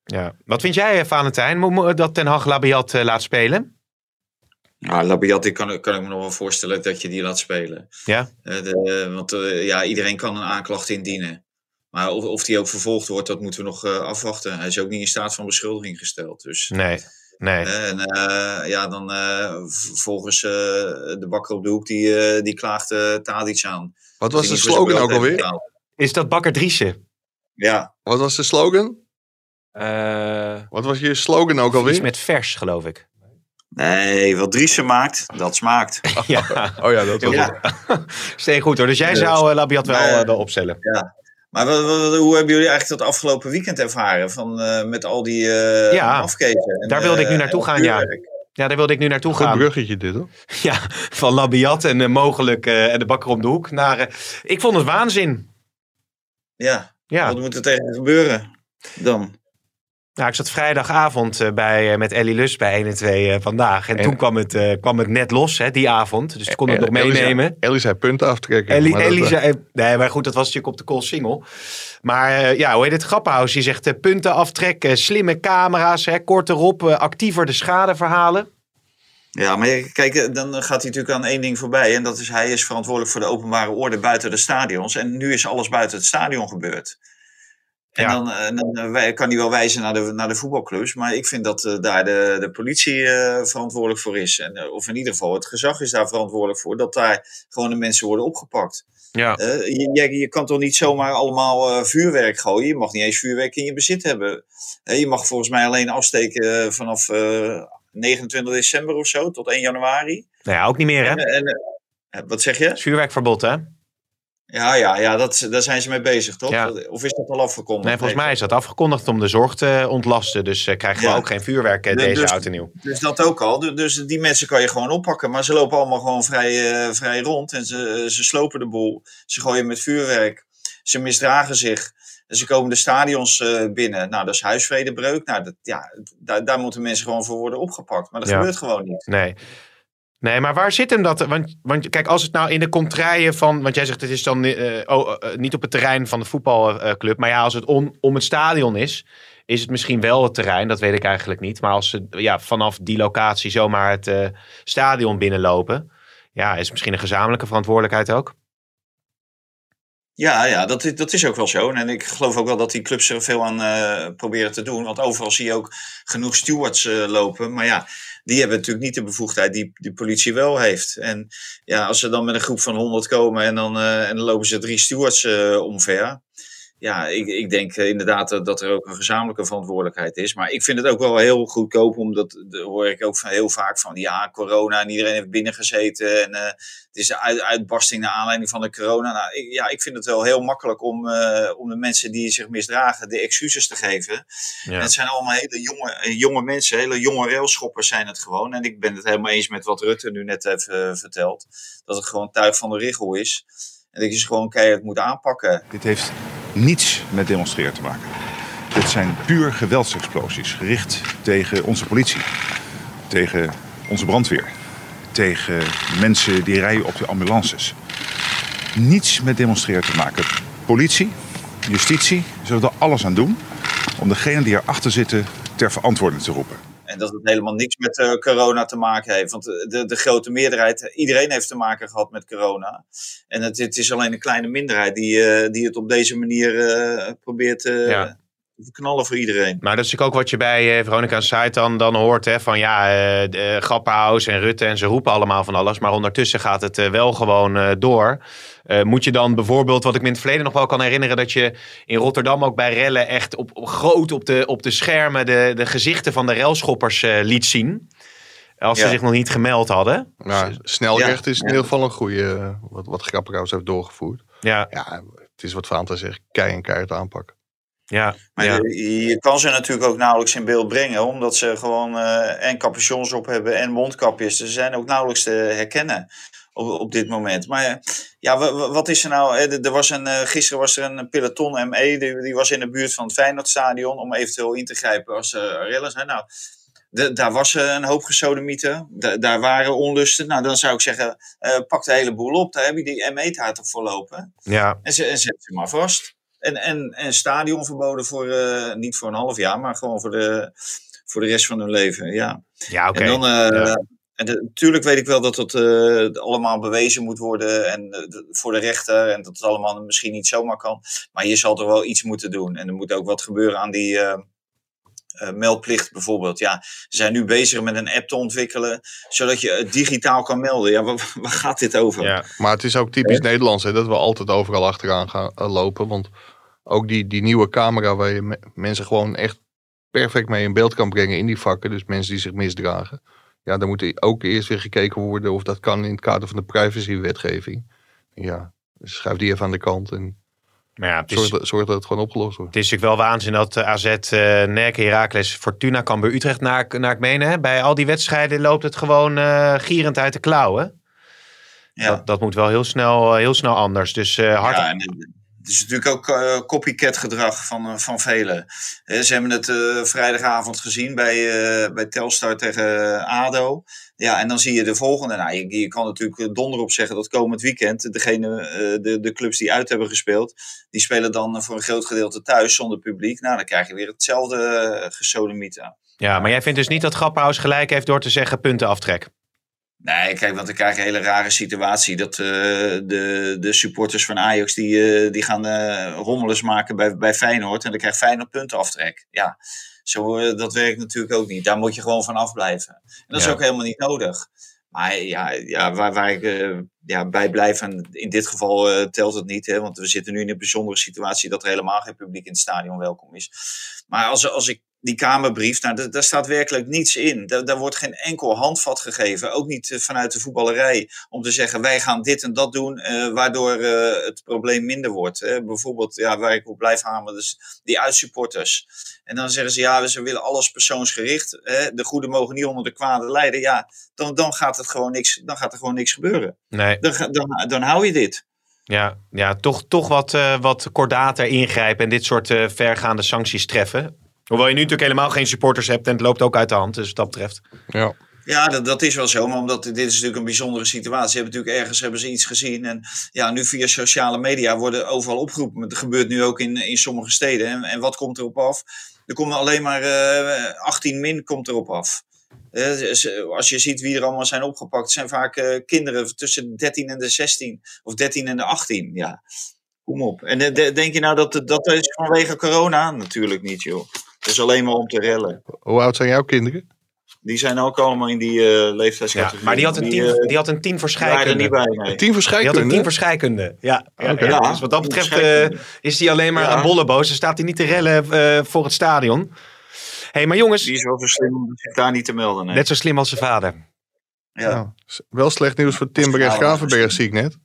Ja. Wat vind jij, Valentijn, dat Ten Hag Labiat laat spelen? Nou, Labiat die kan, kan ik me nog wel voorstellen dat je die laat spelen. Ja? Eh, de, want ja, iedereen kan een aanklacht indienen. Maar of, of die ook vervolgd wordt, dat moeten we nog eh, afwachten. Hij is ook niet in staat van beschuldiging gesteld. Dus, Nee, nee. en eh, ja, dan eh, volgens eh, de bakker op de hoek, die, eh, die klaagt uh, Tadic aan. Wat was de slogan ook alweer? Is dat Bakker Driessen? Ja, Wat was de slogan? Eh Wat was je slogan ook iets alweer? met vers, geloof ik. nee, wat Driessen maakt, dat smaakt. ja, Oh ja, dat was Ja. het. steen goed hoor. Dus jij Dus- zou Labiat wel, wel opstellen? Maar wat- wat- hoe hebben jullie eigenlijk dat afgelopen weekend ervaren? Van, eh, met al die eh Ja, en, daar wilde ik nu naartoe gaan, ja. Ja, daar wilde ik nu naartoe Goed gaan. bruggetje dit hoor. Ja, van Labiat en mogelijk eh, en de Bakker om de hoek naar... eh, ik vond het waanzin. Ja, Ja. wat moet er tegen gebeuren dan? Nou, ik zat vrijdagavond eh, bij, eh, met Ellie Lus bij 1 en 2 eh, vandaag. En, En- toen kwam het, eh, kwam het net los, hè, die avond. Dus ik kon het nog meenemen. Ellie zei punten aftrekken. Ellie, maar dat, Ellie zei, nee, maar goed, dat was natuurlijk op de call single. Maar eh, ja, hoe heet het? Grappenhuis, die zegt punten aftrekken, slimme camera's, hè, kort erop, actiever de schade verhalen. Ja, maar je- kijk, dan gaat hij natuurlijk aan één ding voorbij. En dat is, hij is verantwoordelijk voor de openbare orde buiten de stadions. En nu is alles buiten het stadion gebeurd. En Ja. dan, eh, dan eh, kan hij wel wijzen naar de, naar de voetbalclubs. Maar ik vind dat eh, daar de, de politie eh, verantwoordelijk voor is. En, eh, of in ieder geval het gezag is daar verantwoordelijk voor. Dat daar gewoon de mensen worden opgepakt. Ja. Eh, je, je, je kan toch niet zomaar allemaal eh, vuurwerk gooien? Je mag niet eens vuurwerk in je bezit hebben. Eh, je mag volgens mij alleen afsteken eh, vanaf eh, 29 december of zo tot 1 januari. Nou ja, ook niet meer, hè? En, en, eh, wat zeg je? Vuurwerkverbod, hè? Ja, ja, ja dat, daar zijn ze mee bezig, toch? Ja. Of is dat al afgekondigd? Nee, volgens mij is dat afgekondigd om de zorg te ontlasten. Dus eh, krijgen we Ja. ook geen vuurwerk eh, Dus- deze dus- oud en nieuw. Dus dat ook al. Du- Dus die mensen kan je gewoon oppakken. Maar ze lopen allemaal gewoon vrij, eh, vrij rond. En ze, ze slopen de boel. Ze gooien met vuurwerk. Ze misdragen zich. En ze komen de stadions binnen. Nou, dat is huisvredebreuk. Nou, dat, ja, daar, daar moeten mensen gewoon voor worden opgepakt. Maar dat Ja. gebeurt gewoon niet. Nee. Nee, maar waar zit hem dat? Want, want kijk, als het nou in de contraien van... Want jij zegt het is dan eh, oh, eh, niet op het terrein van de voetbalclub. Maar ja, als het om het stadion is... is het misschien wel het terrein. Dat weet ik eigenlijk niet. Maar als ze ja, vanaf die locatie zomaar het eh, stadion binnenlopen... Ja, is misschien een gezamenlijke verantwoordelijkheid ook? Ja, ja dat, is, dat is ook wel zo. En ik geloof ook wel dat die clubs er veel aan eh, proberen te doen. Want overal zie je ook genoeg stewards eh, lopen. Maar ja, die hebben natuurlijk niet de bevoegdheid die de politie wel heeft. En ja, als ze dan met een groep van 100 komen en dan, eh, en dan lopen ze drie stewards omver. Ja, ik, ik denk eh, inderdaad dat, er ook een gezamenlijke verantwoordelijkheid is. Maar ik vind het ook wel heel goedkoop, omdat dat hoor ik ook van, heel vaak van ja, corona en iedereen heeft binnengezeten. En eh, het is een uit, uitbarsting naar aanleiding van de corona. Nou, ik, ja, ik vind het wel heel makkelijk om, eh, om de mensen die zich misdragen de excuses te geven. Ja. En het zijn allemaal hele jonge, jonge mensen, hele jonge railschoppers zijn het gewoon. En ik ben het helemaal eens met wat Rutte nu net heeft verteld. Dat het gewoon tuig van de richel is. En dat je ze gewoon keihard moet aanpakken. Dit heeft niets met demonstreren te maken. Dit zijn puur geweldsexplosies, gericht tegen onze politie, tegen onze brandweer, tegen mensen die rijden op de ambulances. Niets met demonstreren te maken. Politie, justitie zullen er alles aan doen om degenen die erachter zitten ter verantwoording te roepen. En dat het helemaal niks met eh, corona te maken heeft. Want de, de grote meerderheid, iedereen heeft te maken gehad met corona. En het, is alleen een kleine minderheid die, eh, die het op deze manier eh, probeert eh, Ja. Te verknallen voor iedereen. Maar dat is natuurlijk ook wat je bij eh, Veronica Zuid dan, dan hoort. Hè, van ja, eh, de, eh, Grapperhaus en Rutte en ze roepen allemaal van alles. Maar ondertussen gaat het eh, wel gewoon eh, door. Eh, moet je dan bijvoorbeeld, wat ik me in het verleden nog wel kan herinneren... dat je in Rotterdam ook bij rellen echt op, op groot op de, op de schermen... de, de gezichten van de relschoppers eh, liet zien. Als ze zich nog niet gemeld hadden. Nou, snelrecht Ja, is in ieder geval een goede, eh, wat, wat Grapperhaus heeft doorgevoerd. Ja, Ja, het is wat Fanta zegt, kei en keihard aanpakken. Ja, Maar ja. je, je kan ze natuurlijk ook nauwelijks in beeld brengen, omdat ze gewoon eh, en capuchons op hebben en mondkapjes. Ze zijn ook nauwelijks te herkennen op, op dit moment. Maar eh, ja, wa- wa- wat is er nou? hè? Er was een, eh, gisteren was er een peloton ME, die, die was in de buurt van het Feyenoordstadion om eventueel in te grijpen als er rellen zijn. Nou, de- daar was een hoop gesodemieten. Da- daar waren onlusten. Nou, dan zou ik zeggen, pak de hele boel op. Daar heb je die ME-taart op voor lopen. ja. En, ze, en zet ze maar vast. En, en, en stadion verboden voor, eh, niet voor een half jaar, maar gewoon voor de, voor de rest van hun leven. Ja. ja oké. En dan, eh, Ja. en de- natuurlijk weet ik wel dat het eh, allemaal bewezen moet worden en voor de rechter. En dat het allemaal misschien niet zomaar kan. Maar je zal toch wel iets moeten doen. En er moet ook wat gebeuren aan die eh, eh, meldplicht bijvoorbeeld. Ja, ze zijn nu bezig met een app te ontwikkelen, zodat je het digitaal kan melden. Ja, waar, waar gaat dit over? Ja. Maar het is ook typisch Nederlands hè, dat we altijd overal achteraan gaan lopen. Want ook die, die nieuwe camera waar je me- mensen gewoon echt perfect mee in beeld kan brengen in die vakken. Dus mensen die zich misdragen. Ja, dan moet ook eerst weer gekeken worden of dat kan in het kader van de privacywetgeving. Ja, dus schuif die even aan de kant en Maar ja, het is, zorg, dat, zorg dat het gewoon opgelost wordt. Het is natuurlijk wel waanzin dat eh, AZ, eh NEC, Heracles, Fortuna, Cambuur, Utrecht naar, naar ik meen. Hè? Bij al die wedstrijden loopt het gewoon eh, gierend uit de klauwen. Ja. Dat, dat moet wel heel snel, heel snel anders. Dus eh hard. Ja, en het is natuurlijk ook eh, copycat gedrag van, eh, van velen. Ze hebben het eh, vrijdagavond gezien bij, bij Telstar tegen ADO. Ja, en dan zie je de volgende. Nou, je, kan natuurlijk donder op zeggen dat komend weekend degene, de, de clubs die uit hebben gespeeld, die spelen dan voor een groot gedeelte thuis zonder publiek. Nou, dan krijg je weer hetzelfde uh. Ja, maar jij vindt dus niet dat Grapperhaus gelijk heeft door te zeggen puntenaftrek? Nee, kijk, want dan krijg je een hele rare situatie. Dat eh, de, de supporters van Ajax die, eh, die gaan rommelers maken bij, bij Feyenoord. En dan krijgt Feyenoord puntenaftrek. Ja, zo, dat werkt natuurlijk ook niet. Daar moet je gewoon van afblijven. En dat is ook helemaal niet nodig. Maar ja, ja waar, waar ik ja, bij blijf, en in dit geval telt het niet. Hè, want we zitten nu in een bijzondere situatie dat er helemaal geen publiek in het stadion welkom is. Maar als, als ik die Kamerbrief, nou, daar, staat werkelijk niets in. Daar, daar wordt geen enkel handvat gegeven, ook niet eh, vanuit de voetballerij, om te zeggen wij gaan dit en dat doen, eh, waardoor eh, het probleem minder wordt. Hè. Bijvoorbeeld, ja, waar ik op blijf hameren, dus die uitsupporters. En dan zeggen ze, ja, ze willen alles persoonsgericht. Hè. De goede mogen niet onder de kwade lijden. Ja, dan, dan, gaat, het gewoon niks, dan gaat er gewoon niks gebeuren. Nee. Dan, dan, dan hou je dit. Ja, ja toch, toch wat, eh, wat kordater ingrijpen en dit soort vergaande sancties treffen. Hoewel je nu natuurlijk helemaal geen supporters hebt en het loopt ook uit de hand. Dus wat dat betreft. Ja. Ja, dat, dat is wel zo, maar omdat dit is natuurlijk een bijzondere situatie. Ze hebben natuurlijk ergens hebben ze iets gezien. En ja, nu via sociale media worden overal opgeroepen. Maar Dat gebeurt nu ook in, in sommige steden. En, en wat komt erop af? Er komt alleen maar eh 18 min komt erop af. Eh, als je ziet wie er allemaal zijn opgepakt, het zijn vaak eh, kinderen tussen de 13 en de 16 of 13 en de 18. Ja, kom op. En eh, de- denk je nou dat dat is vanwege corona? Natuurlijk niet, joh. Het is alleen maar om te rellen. Hoe oud zijn jouw kinderen? Die zijn ook allemaal in die eh Ja, leeftijdscategorie. maar die had een Die, team, eh, die had een team voor waren scheikunde. niet bij. Nee. Tien Die had een team voor scheikunde. Ja, ja, Oké. ja. Ja, Dus wat dat betreft eh, is hij alleen maar Ja. aan bolleboos. Dan staat hij niet te rellen eh, voor het stadion. hey, maar jongens, Die is wel zo slim om zich daar niet te melden. Nee. net zo slim als zijn vader. ja. Ja. Wel slecht nieuws voor Timber en Ja, Gravenberg, zie ik net.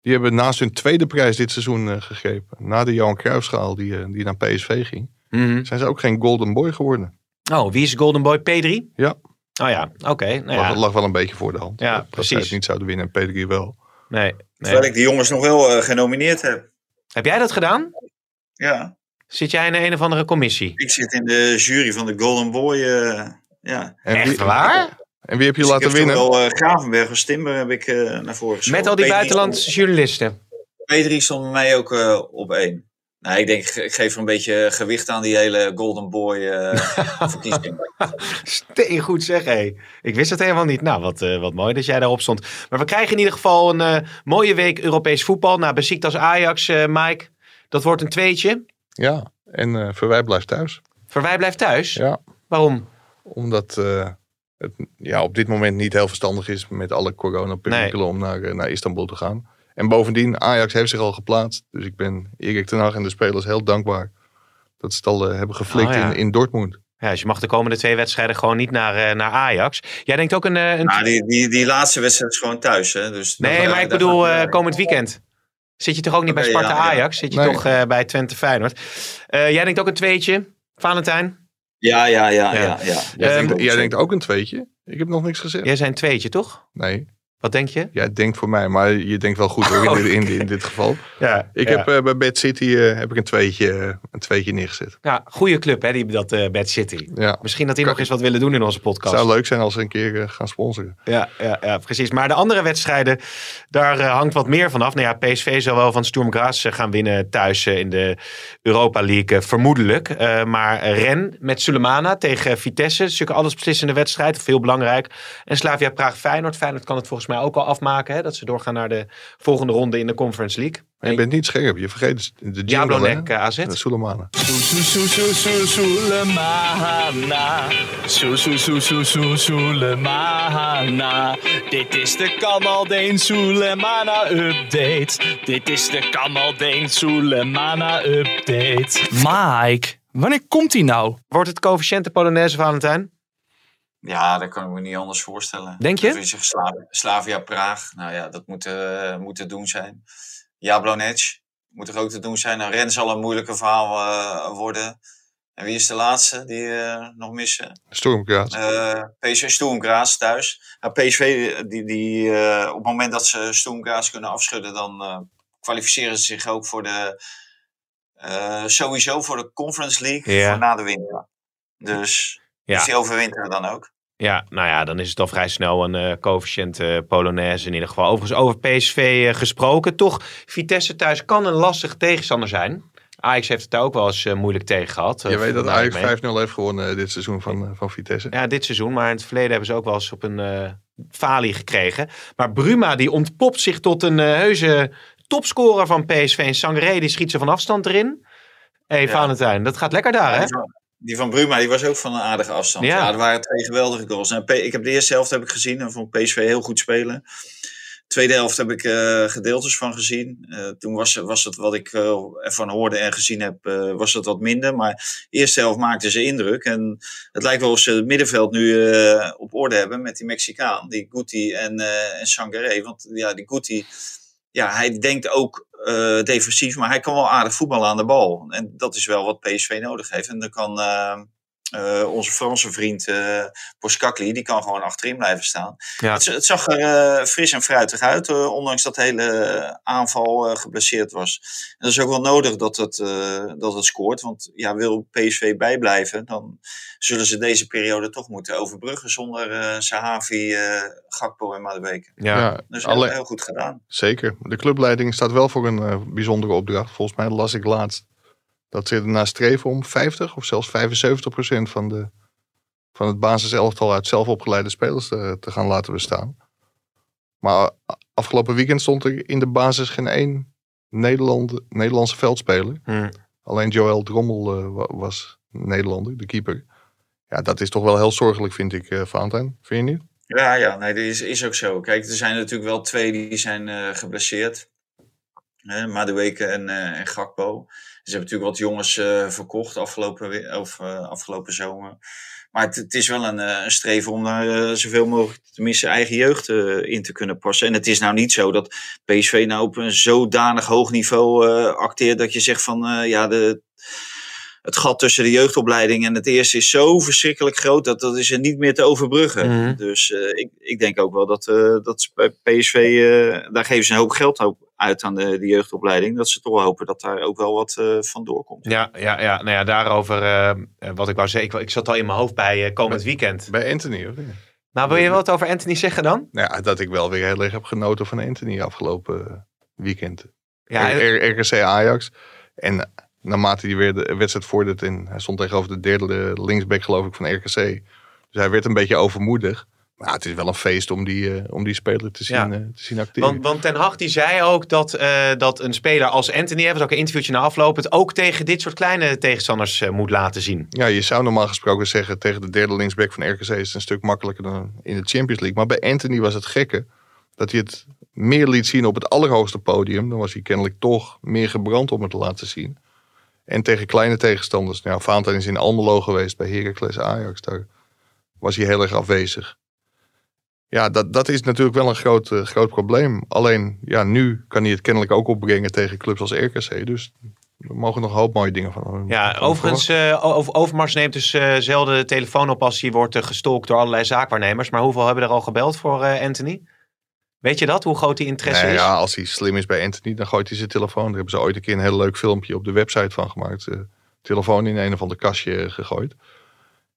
Die hebben naast hun tweede prijs dit seizoen eh, gegrepen. Na de Johan Cruijffschaal die, eh, die naar PSV ging. Mhm. Zijn ze ook geen Golden Boy geworden. Oh, wie is Golden Boy? P3? Ja. Oh ja, oké. Nou Maar ja. dat lag wel een beetje voor de hand. Ja, dat, dat precies. het niet zouden winnen en P3 wel. Nee, nee. Terwijl ik die jongens nog wel eh, genomineerd heb. Heb jij dat gedaan? Ja, Zit jij in een of andere commissie? ik zit in de jury van de Golden Boy. eh, ja. En Echt wie- waar? En wie heb je Dus laten ik heb winnen? wel eh, Gravenberg of Timber heb ik eh, naar voren geschoven. Met al die P3 buitenlandse journalisten. stond- P3 stond bij mij ook eh, op één. Nou, ik denk, ik geef er een beetje gewicht aan die hele Golden Boy eh verkiezing. Steen goed zeg, hé. Ik wist het helemaal niet. Nou, wat, eh, wat mooi dat jij daarop stond. Maar we krijgen in ieder geval een eh, mooie week Europees voetbal. Nou, Besiktas Ajax, eh Mike. Dat wordt een tweetje. Ja, en eh Verwij blijft thuis. Verwij blijft thuis. Ja, Waarom? omdat eh, het ja, op dit moment niet heel verstandig is met alle coronaperikelen om naar, naar Istanbul te gaan. En bovendien, Ajax heeft zich al geplaatst. Dus ik ben Erik ten Hag en de spelers heel dankbaar dat ze het al eh, hebben geflikt Oh, ja. in, in Dortmund. Ja, dus je mag de komende twee wedstrijden gewoon niet naar, eh, naar Ajax. Jij denkt ook een... eh, een... Maar die, die, die laatste wedstrijd is gewoon thuis. Hè? Dus nee, dat- maar ik bedoel eh, komend weekend. Zit je toch ook niet bij Sparta ja, ja. Ajax? Zit je Nee. toch eh, bij Twente Feyenoord? Eh, jij denkt ook een tweetje, Valentijn? Ja, ja, ja, Ja. ja. ja. Jij, Ehm, denkt, jij denkt ook een tweetje? Ik heb nog niks gezegd. Jij zei een tweetje, toch? Nee, Wat denk je? jij denkt voor mij, maar je denkt wel goed hoor, in, dit, in, in dit geval. Ja, Ik heb eh, bij Bad City eh, heb ik een, tweetje, eh, een tweetje neergezet. ja, goede club, hè, die, dat eh Bad City. Ja. Misschien dat die nog eens wat willen doen in onze podcast. zou leuk zijn als ze een keer gaan sponsoren. Ja, ja, ja, precies. Maar de andere wedstrijden, daar hangt wat meer vanaf. Nou ja, PSV zal wel van Sturm Graz gaan winnen thuis in de Europa League, vermoedelijk. Maar Ren met Sulemana tegen Vitesse, is natuurlijk alles beslissende wedstrijd, veel belangrijk. En Slavia Praag Feyenoord. Feyenoord kan het volgens mij ook al afmaken, hè, dat ze doorgaan naar de volgende ronde in de Conference League. Maar je bent niet scherp, je vergeet de jingle, Jablonek eh, AZ. De. Sulemana. Sulemana. Dit is de Kamaldeen Sulemana update. Dit is de Kamaldeen Sulemana update. Mike, wanneer komt hij nou? Wordt het coëfficiënte Polonaise, Valentijn? Ja, dat kan ik me niet anders voorstellen. Denk je? Is Slavia, Slavia Praag. Nou ja, dat moet, moet te doen zijn. Jablonec moet er ook te doen zijn. Nou, Ren zal een moeilijke verhaal eh, worden. En wie is de laatste die eh, nog missen? Stormkraat. Eh PSV Stoemgraas thuis. Nou, PSV, die, die, eh, op het moment dat ze Stoemgraas kunnen afschudden, dan eh, kwalificeren ze zich ook voor de, eh, sowieso voor de Conference League Ja. voor na de winter. Dus, Ja. dus die overwinteren dan ook. Ja, nou ja, dan is het al vrij snel een eh coëfficiënte Polonaise in ieder geval. Overigens over PSV eh, gesproken. Toch, Vitesse thuis kan een lastige tegenstander zijn. Ajax heeft het daar ook wel eens eh, moeilijk tegen gehad. Je Eh, weet dat Ajax 5-0 meen. heeft gewonnen eh, dit seizoen van, eh, van Vitesse. Ja, dit seizoen. Maar in het verleden hebben ze ook wel eens op een eh falie gekregen. Maar Bruma die ontpopt zich tot een eh, heuse topscorer van PSV. En Sangaré die schiet ze van afstand erin. Hé, hey, Ja. Valentijn, dat gaat lekker daar, hè? Die van Bruma die was ook van een aardige afstand. Ja. Ja, er waren twee geweldige goals. En P- ik heb de eerste helft heb ik gezien en vond PSV heel goed spelen. Tweede helft heb ik eh, gedeeltes van gezien. Eh, toen was, was het wat ik eh, ervan hoorde en gezien heb, was het wat minder. Maar de eerste helft maakte ze indruk. En het lijkt wel of ze het middenveld nu op orde hebben met die Mexicaan. Die Guti en, en Sangaré. Want ja, die Guti, ja, hij denkt ook eh, defensief, maar hij kan wel aardig voetballen aan de bal. En dat is wel wat PSV nodig heeft. En dan kan eh, eh, onze Franse vriend eh Poskakli, die kan gewoon achterin blijven staan. Ja. Het, het zag er eh, fris en fruitig uit, eh, ondanks dat de hele aanval eh, geblesseerd was. En dat is ook wel nodig dat het, eh, dat het scoort. Want ja, wil PSV bijblijven, dan zullen ze deze periode toch moeten overbruggen zonder eh Sahavi, eh Gakpo en Madueke. Ja. Ja, Dat is heel, alle- heel goed gedaan. zeker. De clubleiding staat wel voor een bijzondere opdracht. Volgens mij las ik laatst dat ze ernaar streven om 50 of zelfs 75 procent van, de, van het basiselftal uit zelf opgeleide spelers te, te gaan laten bestaan. Maar afgelopen weekend stond er in de basis geen één Nederland, Nederlandse veldspeler. Hm. Alleen Joël Drommel eh, wa- was Nederlander, de keeper. Ja, dat is toch wel heel zorgelijk, vind ik, eh Valentijn. Vind je niet? Ja, ja, nee, dat is, is ook zo. Kijk, er zijn natuurlijk wel twee die zijn eh, geblesseerd. Hè, Madueke en, eh, en Gakpo. Ze hebben natuurlijk wat jongens eh, verkocht afgelopen, of, eh, afgelopen zomer. Maar het, het is wel een, eh, een streven om daar zoveel mogelijk, tenminste eigen jeugd in te kunnen passen. En het is nou niet zo dat PSV nou op een zodanig hoog niveau acteert dat je zegt van ja, de, het gat tussen de jeugdopleiding en het eerste is zo verschrikkelijk groot dat dat is er niet meer te overbruggen. Mhm. Dus ik, ik denk ook wel dat, dat bij PSV, daar geven ze een hoop geld ook uit aan de, de jeugdopleiding. Dat ze toch hopen dat daar ook wel wat eh, van doorkomt. Ja, ja, ja, nou ja, daarover eh, eh, wat ik wou zeggen. Ik, ik zat al in mijn hoofd bij eh, komend weekend. Bij Anthony, of? Nou, wil je wat over Anthony zeggen dan? Nou ja, dat ik wel weer heel erg heb genoten van Anthony afgelopen weekend. Ja, R- R- RKC Ajax. En naarmate hij weer de wedstrijd vordert en hij stond tegenover de derde linksback geloof ik van RKC. Dus hij werd een beetje overmoedig. Maar het is wel een feest om die, eh, om die speler te zien, Ja. eh, te zien acteren. Want, want Ten Hag die zei ook dat, eh, dat een speler als Anthony, hebben ook een interviewtje na afloop, het ook tegen dit soort kleine tegenstanders moet laten zien. Ja, je zou normaal gesproken zeggen tegen de derde linksback van RKC is het een stuk makkelijker dan in de Champions League. Maar bij Anthony was het gekke dat hij het meer liet zien op het allerhoogste podium. Dan was hij kennelijk toch meer gebrand om het te laten zien. En tegen kleine tegenstanders. Nou, Valentijn is in Almelo geweest bij Heracles Ajax. Daar was hij heel erg afwezig. Ja, dat, dat is natuurlijk wel een groot, eh, groot probleem. Alleen, ja, nu kan hij het kennelijk ook opbrengen tegen clubs als RKC. Dus we mogen nog een hoop mooie dingen van Ja, van overigens, eh, over, Overmars neemt dus eh, zelden de telefoon op als hij wordt uh, gestolkt door allerlei zaakwaarnemers. Maar hoeveel hebben er al gebeld voor Anthony? Weet je dat, hoe groot die interesse Nee, is? ja, als hij slim is bij Anthony, dan gooit hij zijn telefoon. Daar hebben ze ooit een keer een heel leuk filmpje op de website van gemaakt. Telefoon in een of ander kastje gegooid.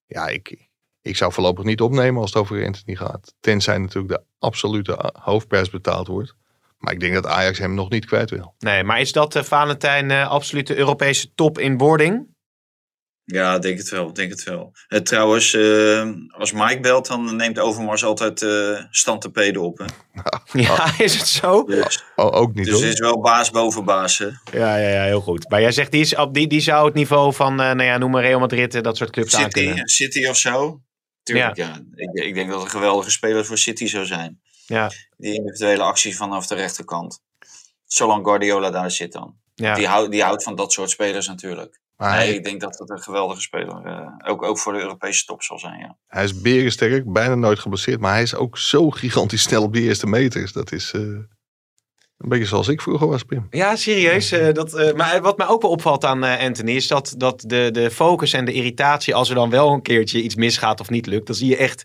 Ja, ik, ik zou voorlopig niet opnemen als het over Anthony gaat. Tenzij natuurlijk de absolute hoofdprijs betaald wordt. Maar ik denk dat Ajax hem nog niet kwijt wil. Nee, maar is dat, eh Valentijn, eh absoluut de Europese top in wording? Ja, denk het wel. Denk het wel. Eh, trouwens, eh, als Mike belt, dan neemt Overmars altijd eh stand te peden op. Hè? Ja, is het zo? Dus, Oh, ook niet dus hoor. het is wel baas boven baas. Hè? Ja, ja, ja, heel goed. Maar jij zegt, die, is, op- die, die zou het niveau van, eh, nou ja, noem maar Real Madrid, dat soort clubs aan City, kunnen. City of zo. Tuurlijk, ja. Ik, ik denk dat het een geweldige speler voor City zou zijn. Ja, Die individuele acties vanaf de rechterkant. Zolang Guardiola daar zit dan. ja. Die, houdt, die houdt van dat soort spelers natuurlijk. Maar Nee, hij, ik denk dat het een geweldige speler uh, ook, ook voor de Europese top zal zijn. Ja. hij is berensterk, bijna nooit geblesseerd. Maar hij is ook zo gigantisch snel op die eerste meters. Dat is uh, een beetje zoals ik vroeger was, Pim. Ja, serieus. Uh, dat, uh, maar wat mij ook wel opvalt aan uh, Anthony is dat, dat de, de focus en de irritatie, als er dan wel een keertje iets misgaat of niet lukt, dan zie je echt.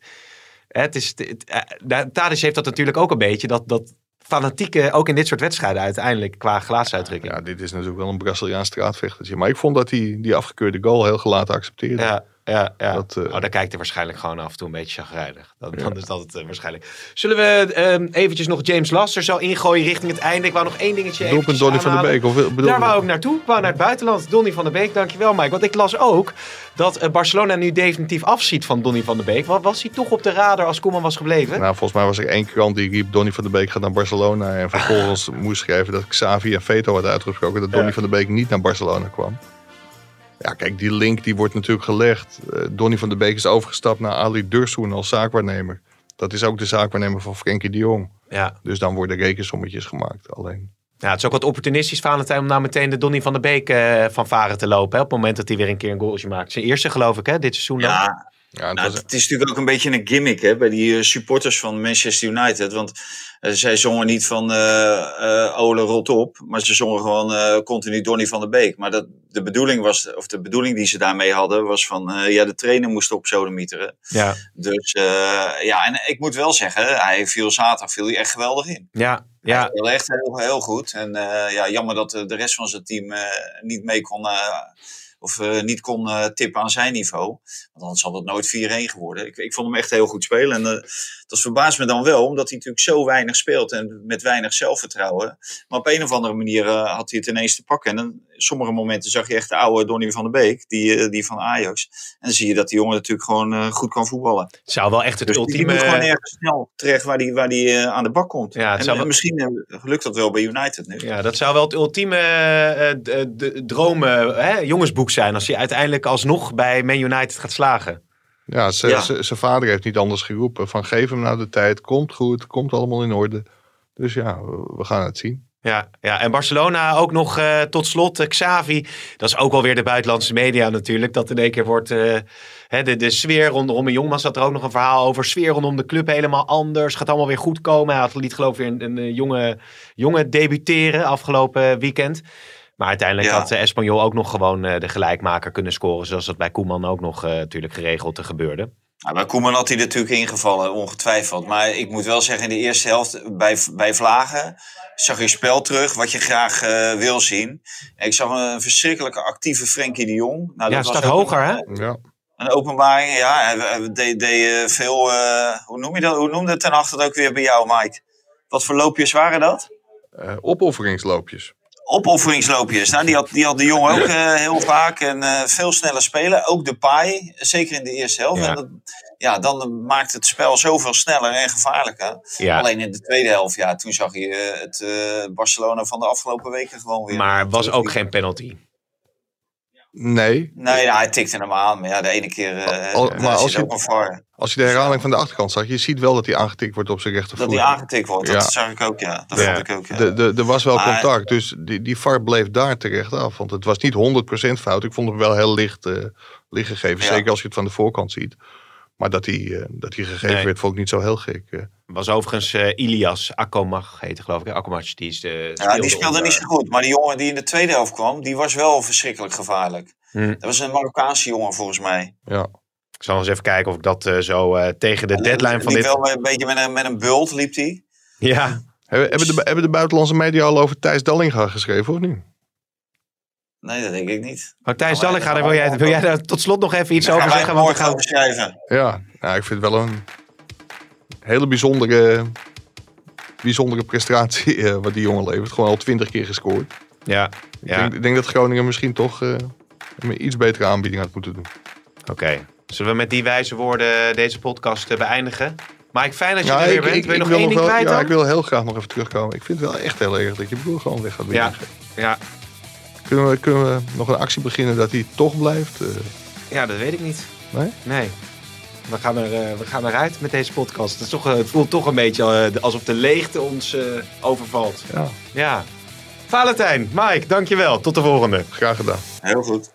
Het is, het, Tadis heeft dat natuurlijk ook een beetje, dat, dat fanatieke, ook in dit soort wedstrijden uiteindelijk, qua glaasuitdrukking. Ja, dit is natuurlijk wel een Braziliaans straatvechtertje. Maar ik vond dat hij die afgekeurde goal heel gelaten accepteerde. Ja, ja, ja. Dat, uh, oh, daar kijkt hij waarschijnlijk gewoon af en toe een beetje chagrijnig. Dan, ja. dan is dat het uh, waarschijnlijk. Zullen we um, eventjes nog James Laster zo ingooien richting het einde? Ik wou nog één dingetje Doelpunt Donny van der Beek. Of, bedoel Daar wou ik naartoe. Ik wou naar het buitenland. Donny van der Beek, dankjewel Mike. Want ik las ook dat uh, Barcelona nu definitief afziet van Donny van der Beek. Wat was hij toch op de radar als Koeman was gebleven? Nou, volgens mij was er één krant die riep Donny van der Beek gaat naar Barcelona. En vervolgens moest schrijven dat Xavi en Veto had uitgesproken dat Donny ja. van der Beek niet naar Barcelona kwam. Ja, kijk, die link die wordt natuurlijk gelegd. Uh, Donny van der Beek is overgestapt naar Ali Dursoen als zaakwaarnemer. Dat is ook de zaakwaarnemer van Frenkie de Jong. Ja. Dus dan worden rekensommetjes gemaakt. Alleen. Ja, het is ook wat opportunistisch Valentijn om nou meteen de Donny van der Beek uh, van varen te lopen. Hè, op het moment dat hij weer een keer een goaltje maakt. Zijn eerste geloof ik, hè, dit seizoen dan. Ja, ja, het, nou, was... het, is natuurlijk ook een beetje een gimmick hè, bij die uh, supporters van Manchester United. Want uh, zij zongen niet van uh, Ole rot op, maar ze zongen gewoon continu Donny van der Beek. Maar dat, de bedoeling was, of de bedoeling die ze daarmee hadden, was van ja, de trainer moest op sodemieteren. Ja. Dus ja, en ik moet wel zeggen, hij viel zaterdag viel hij echt geweldig in. Ja, ja. Hij viel echt heel, heel goed. En ja, jammer dat de rest van zijn team niet mee kon of uh, niet kon uh, tippen aan zijn niveau. Want anders had het nooit 4-1 geworden. Ik, ik vond hem echt heel goed spelen. En uh, dat verbaast me dan wel, omdat hij natuurlijk zo weinig speelt en met weinig zelfvertrouwen. Maar op een of andere manier had hij het ineens te pakken. En in sommige momenten zag je echt de oude Donny van der Beek, die, die van Ajax. En dan zie je dat die jongen natuurlijk gewoon goed kan voetballen. Het zou wel echt het dus ultieme... Die moet gewoon ergens snel terecht waar die, waar die aan de bak komt. Ja, en, wel... en misschien lukt dat wel bij United nu. Ja, dat zou wel het ultieme dromen, hè, jongensboek zijn als hij uiteindelijk alsnog bij Man United gaat slagen. Ja, zijn ja. vader heeft niet anders geroepen. Van geef hem nou de tijd, komt goed, komt allemaal in orde. Dus ja, we gaan het zien. Ja, ja, en Barcelona ook nog uh, tot slot. Uh, Xavi, dat is ook wel weer de buitenlandse media natuurlijk. Dat in één keer wordt uh, hè, de, de sfeer rondom een Jongman. zat er ook nog een verhaal over. Sfeer rondom de club helemaal anders. Gaat allemaal weer goed komen. Hij had liet geloof ik weer een, een, jonge, jongen debuteren afgelopen weekend. Maar uiteindelijk ja. had uh, Espanyol ook nog gewoon uh, de gelijkmaker kunnen scoren. Zoals dat bij Koeman ook nog uh, natuurlijk geregeld te gebeurde. Nou, bij Koeman had hij natuurlijk ingevallen, ongetwijfeld. Maar ik moet wel zeggen, in de eerste helft bij, bij Vlagen zag je spel terug wat je graag wil zien. En ik zag een verschrikkelijke actieve Frenkie de Jong. Nou, ja, dat staat hoger hè? Ja. Een openbaring, ja. Hij- Hij deed, deed eh, veel, eh, hoe noem je dat? Hoe noemde het ten achter dat ook weer bij jou, Mike? Wat voor loopjes waren dat? Eh, opofferingsloopjes. Opofferingsloopjes. Nou, die had, die had de jongen ook eh, heel vaak. En eh, veel sneller spelen. Ook de paai, zeker in de eerste helft. Ja. En dat, ja, dan maakt het spel zoveel sneller en gevaarlijker. Ja. Alleen in de tweede helft, ja, toen zag je eh, het Barcelona van de afgelopen weken gewoon weer. Maar was ook geen penalty. Nee. Nee, nou, hij tikte hem aan. Maar ja, de ene keer eh Al- maar als je- ook een VAR. Als je de herhaling van de achterkant zag, je ziet wel dat hij aangetikt wordt op zijn Dat rechtervoet. hij aangetikt wordt, dat Ja. zag ik ook, ja. Dat Ja. vond ik ook, ja. De, de, er was wel Maar- contact, dus die, die VAR bleef daar terecht af. Want het was niet 100% fout. Ik vond hem wel heel licht, eh licht gegeven. Ja. Zeker als je het van de voorkant ziet. Maar dat hij, eh, dat hij gegeven Nee. werd, vond ik niet zo heel gek. eh. Was overigens eh, Ilias Akomach, heette geloof ik. Akomach, die is de. Ja, die speelde niet zo goed. Maar die jongen die in de tweede helft kwam, die was wel verschrikkelijk gevaarlijk. Hm. Dat was een Marokkaanse jongen volgens mij. Ja. Ik zal eens even kijken of ik dat eh, zo eh, tegen de deadline van liep dit. wel een beetje met een, met een bult liep hij. Ja, Hebben, hebben, de, hebben de buitenlandse media al over Thijs Dallinga geschreven, of niet? Nee, dat denk ik niet. Thijs Dallinga, dat daar wil jij, wil jij daar tot slot nog even iets over zeggen? Morgen gaan... over schrijven. Ja, nou, ik vind het wel een hele bijzondere, bijzondere prestatie eh, wat die jongen levert. Gewoon al twintig keer gescoord. Ja, Ik, ja. denk, ik denk dat Groningen misschien toch eh, een iets betere aanbieding had moeten doen. oké. Zullen we met die wijze woorden deze podcast eh, beëindigen? Mike, fijn dat je Ja, er weer ik, bent. ik, wil je nog één ding wel, kwijt ja, dan? ik wil heel graag nog even terugkomen. Ik vind het wel echt heel erg dat je broer gewoon weg gaat Ja. Ja, Kunnen, we, kunnen we nog een actie beginnen dat hij toch blijft? Eh, ja, dat weet ik niet. nee? Nee. We gaan, er, eh, we gaan eruit met deze podcast. Het, is toch, eh, het voelt toch een beetje alsof de leegte ons eh, overvalt. Ja, Ja. Valentijn, Mike, dankjewel. Tot de volgende. graag gedaan. Heel goed.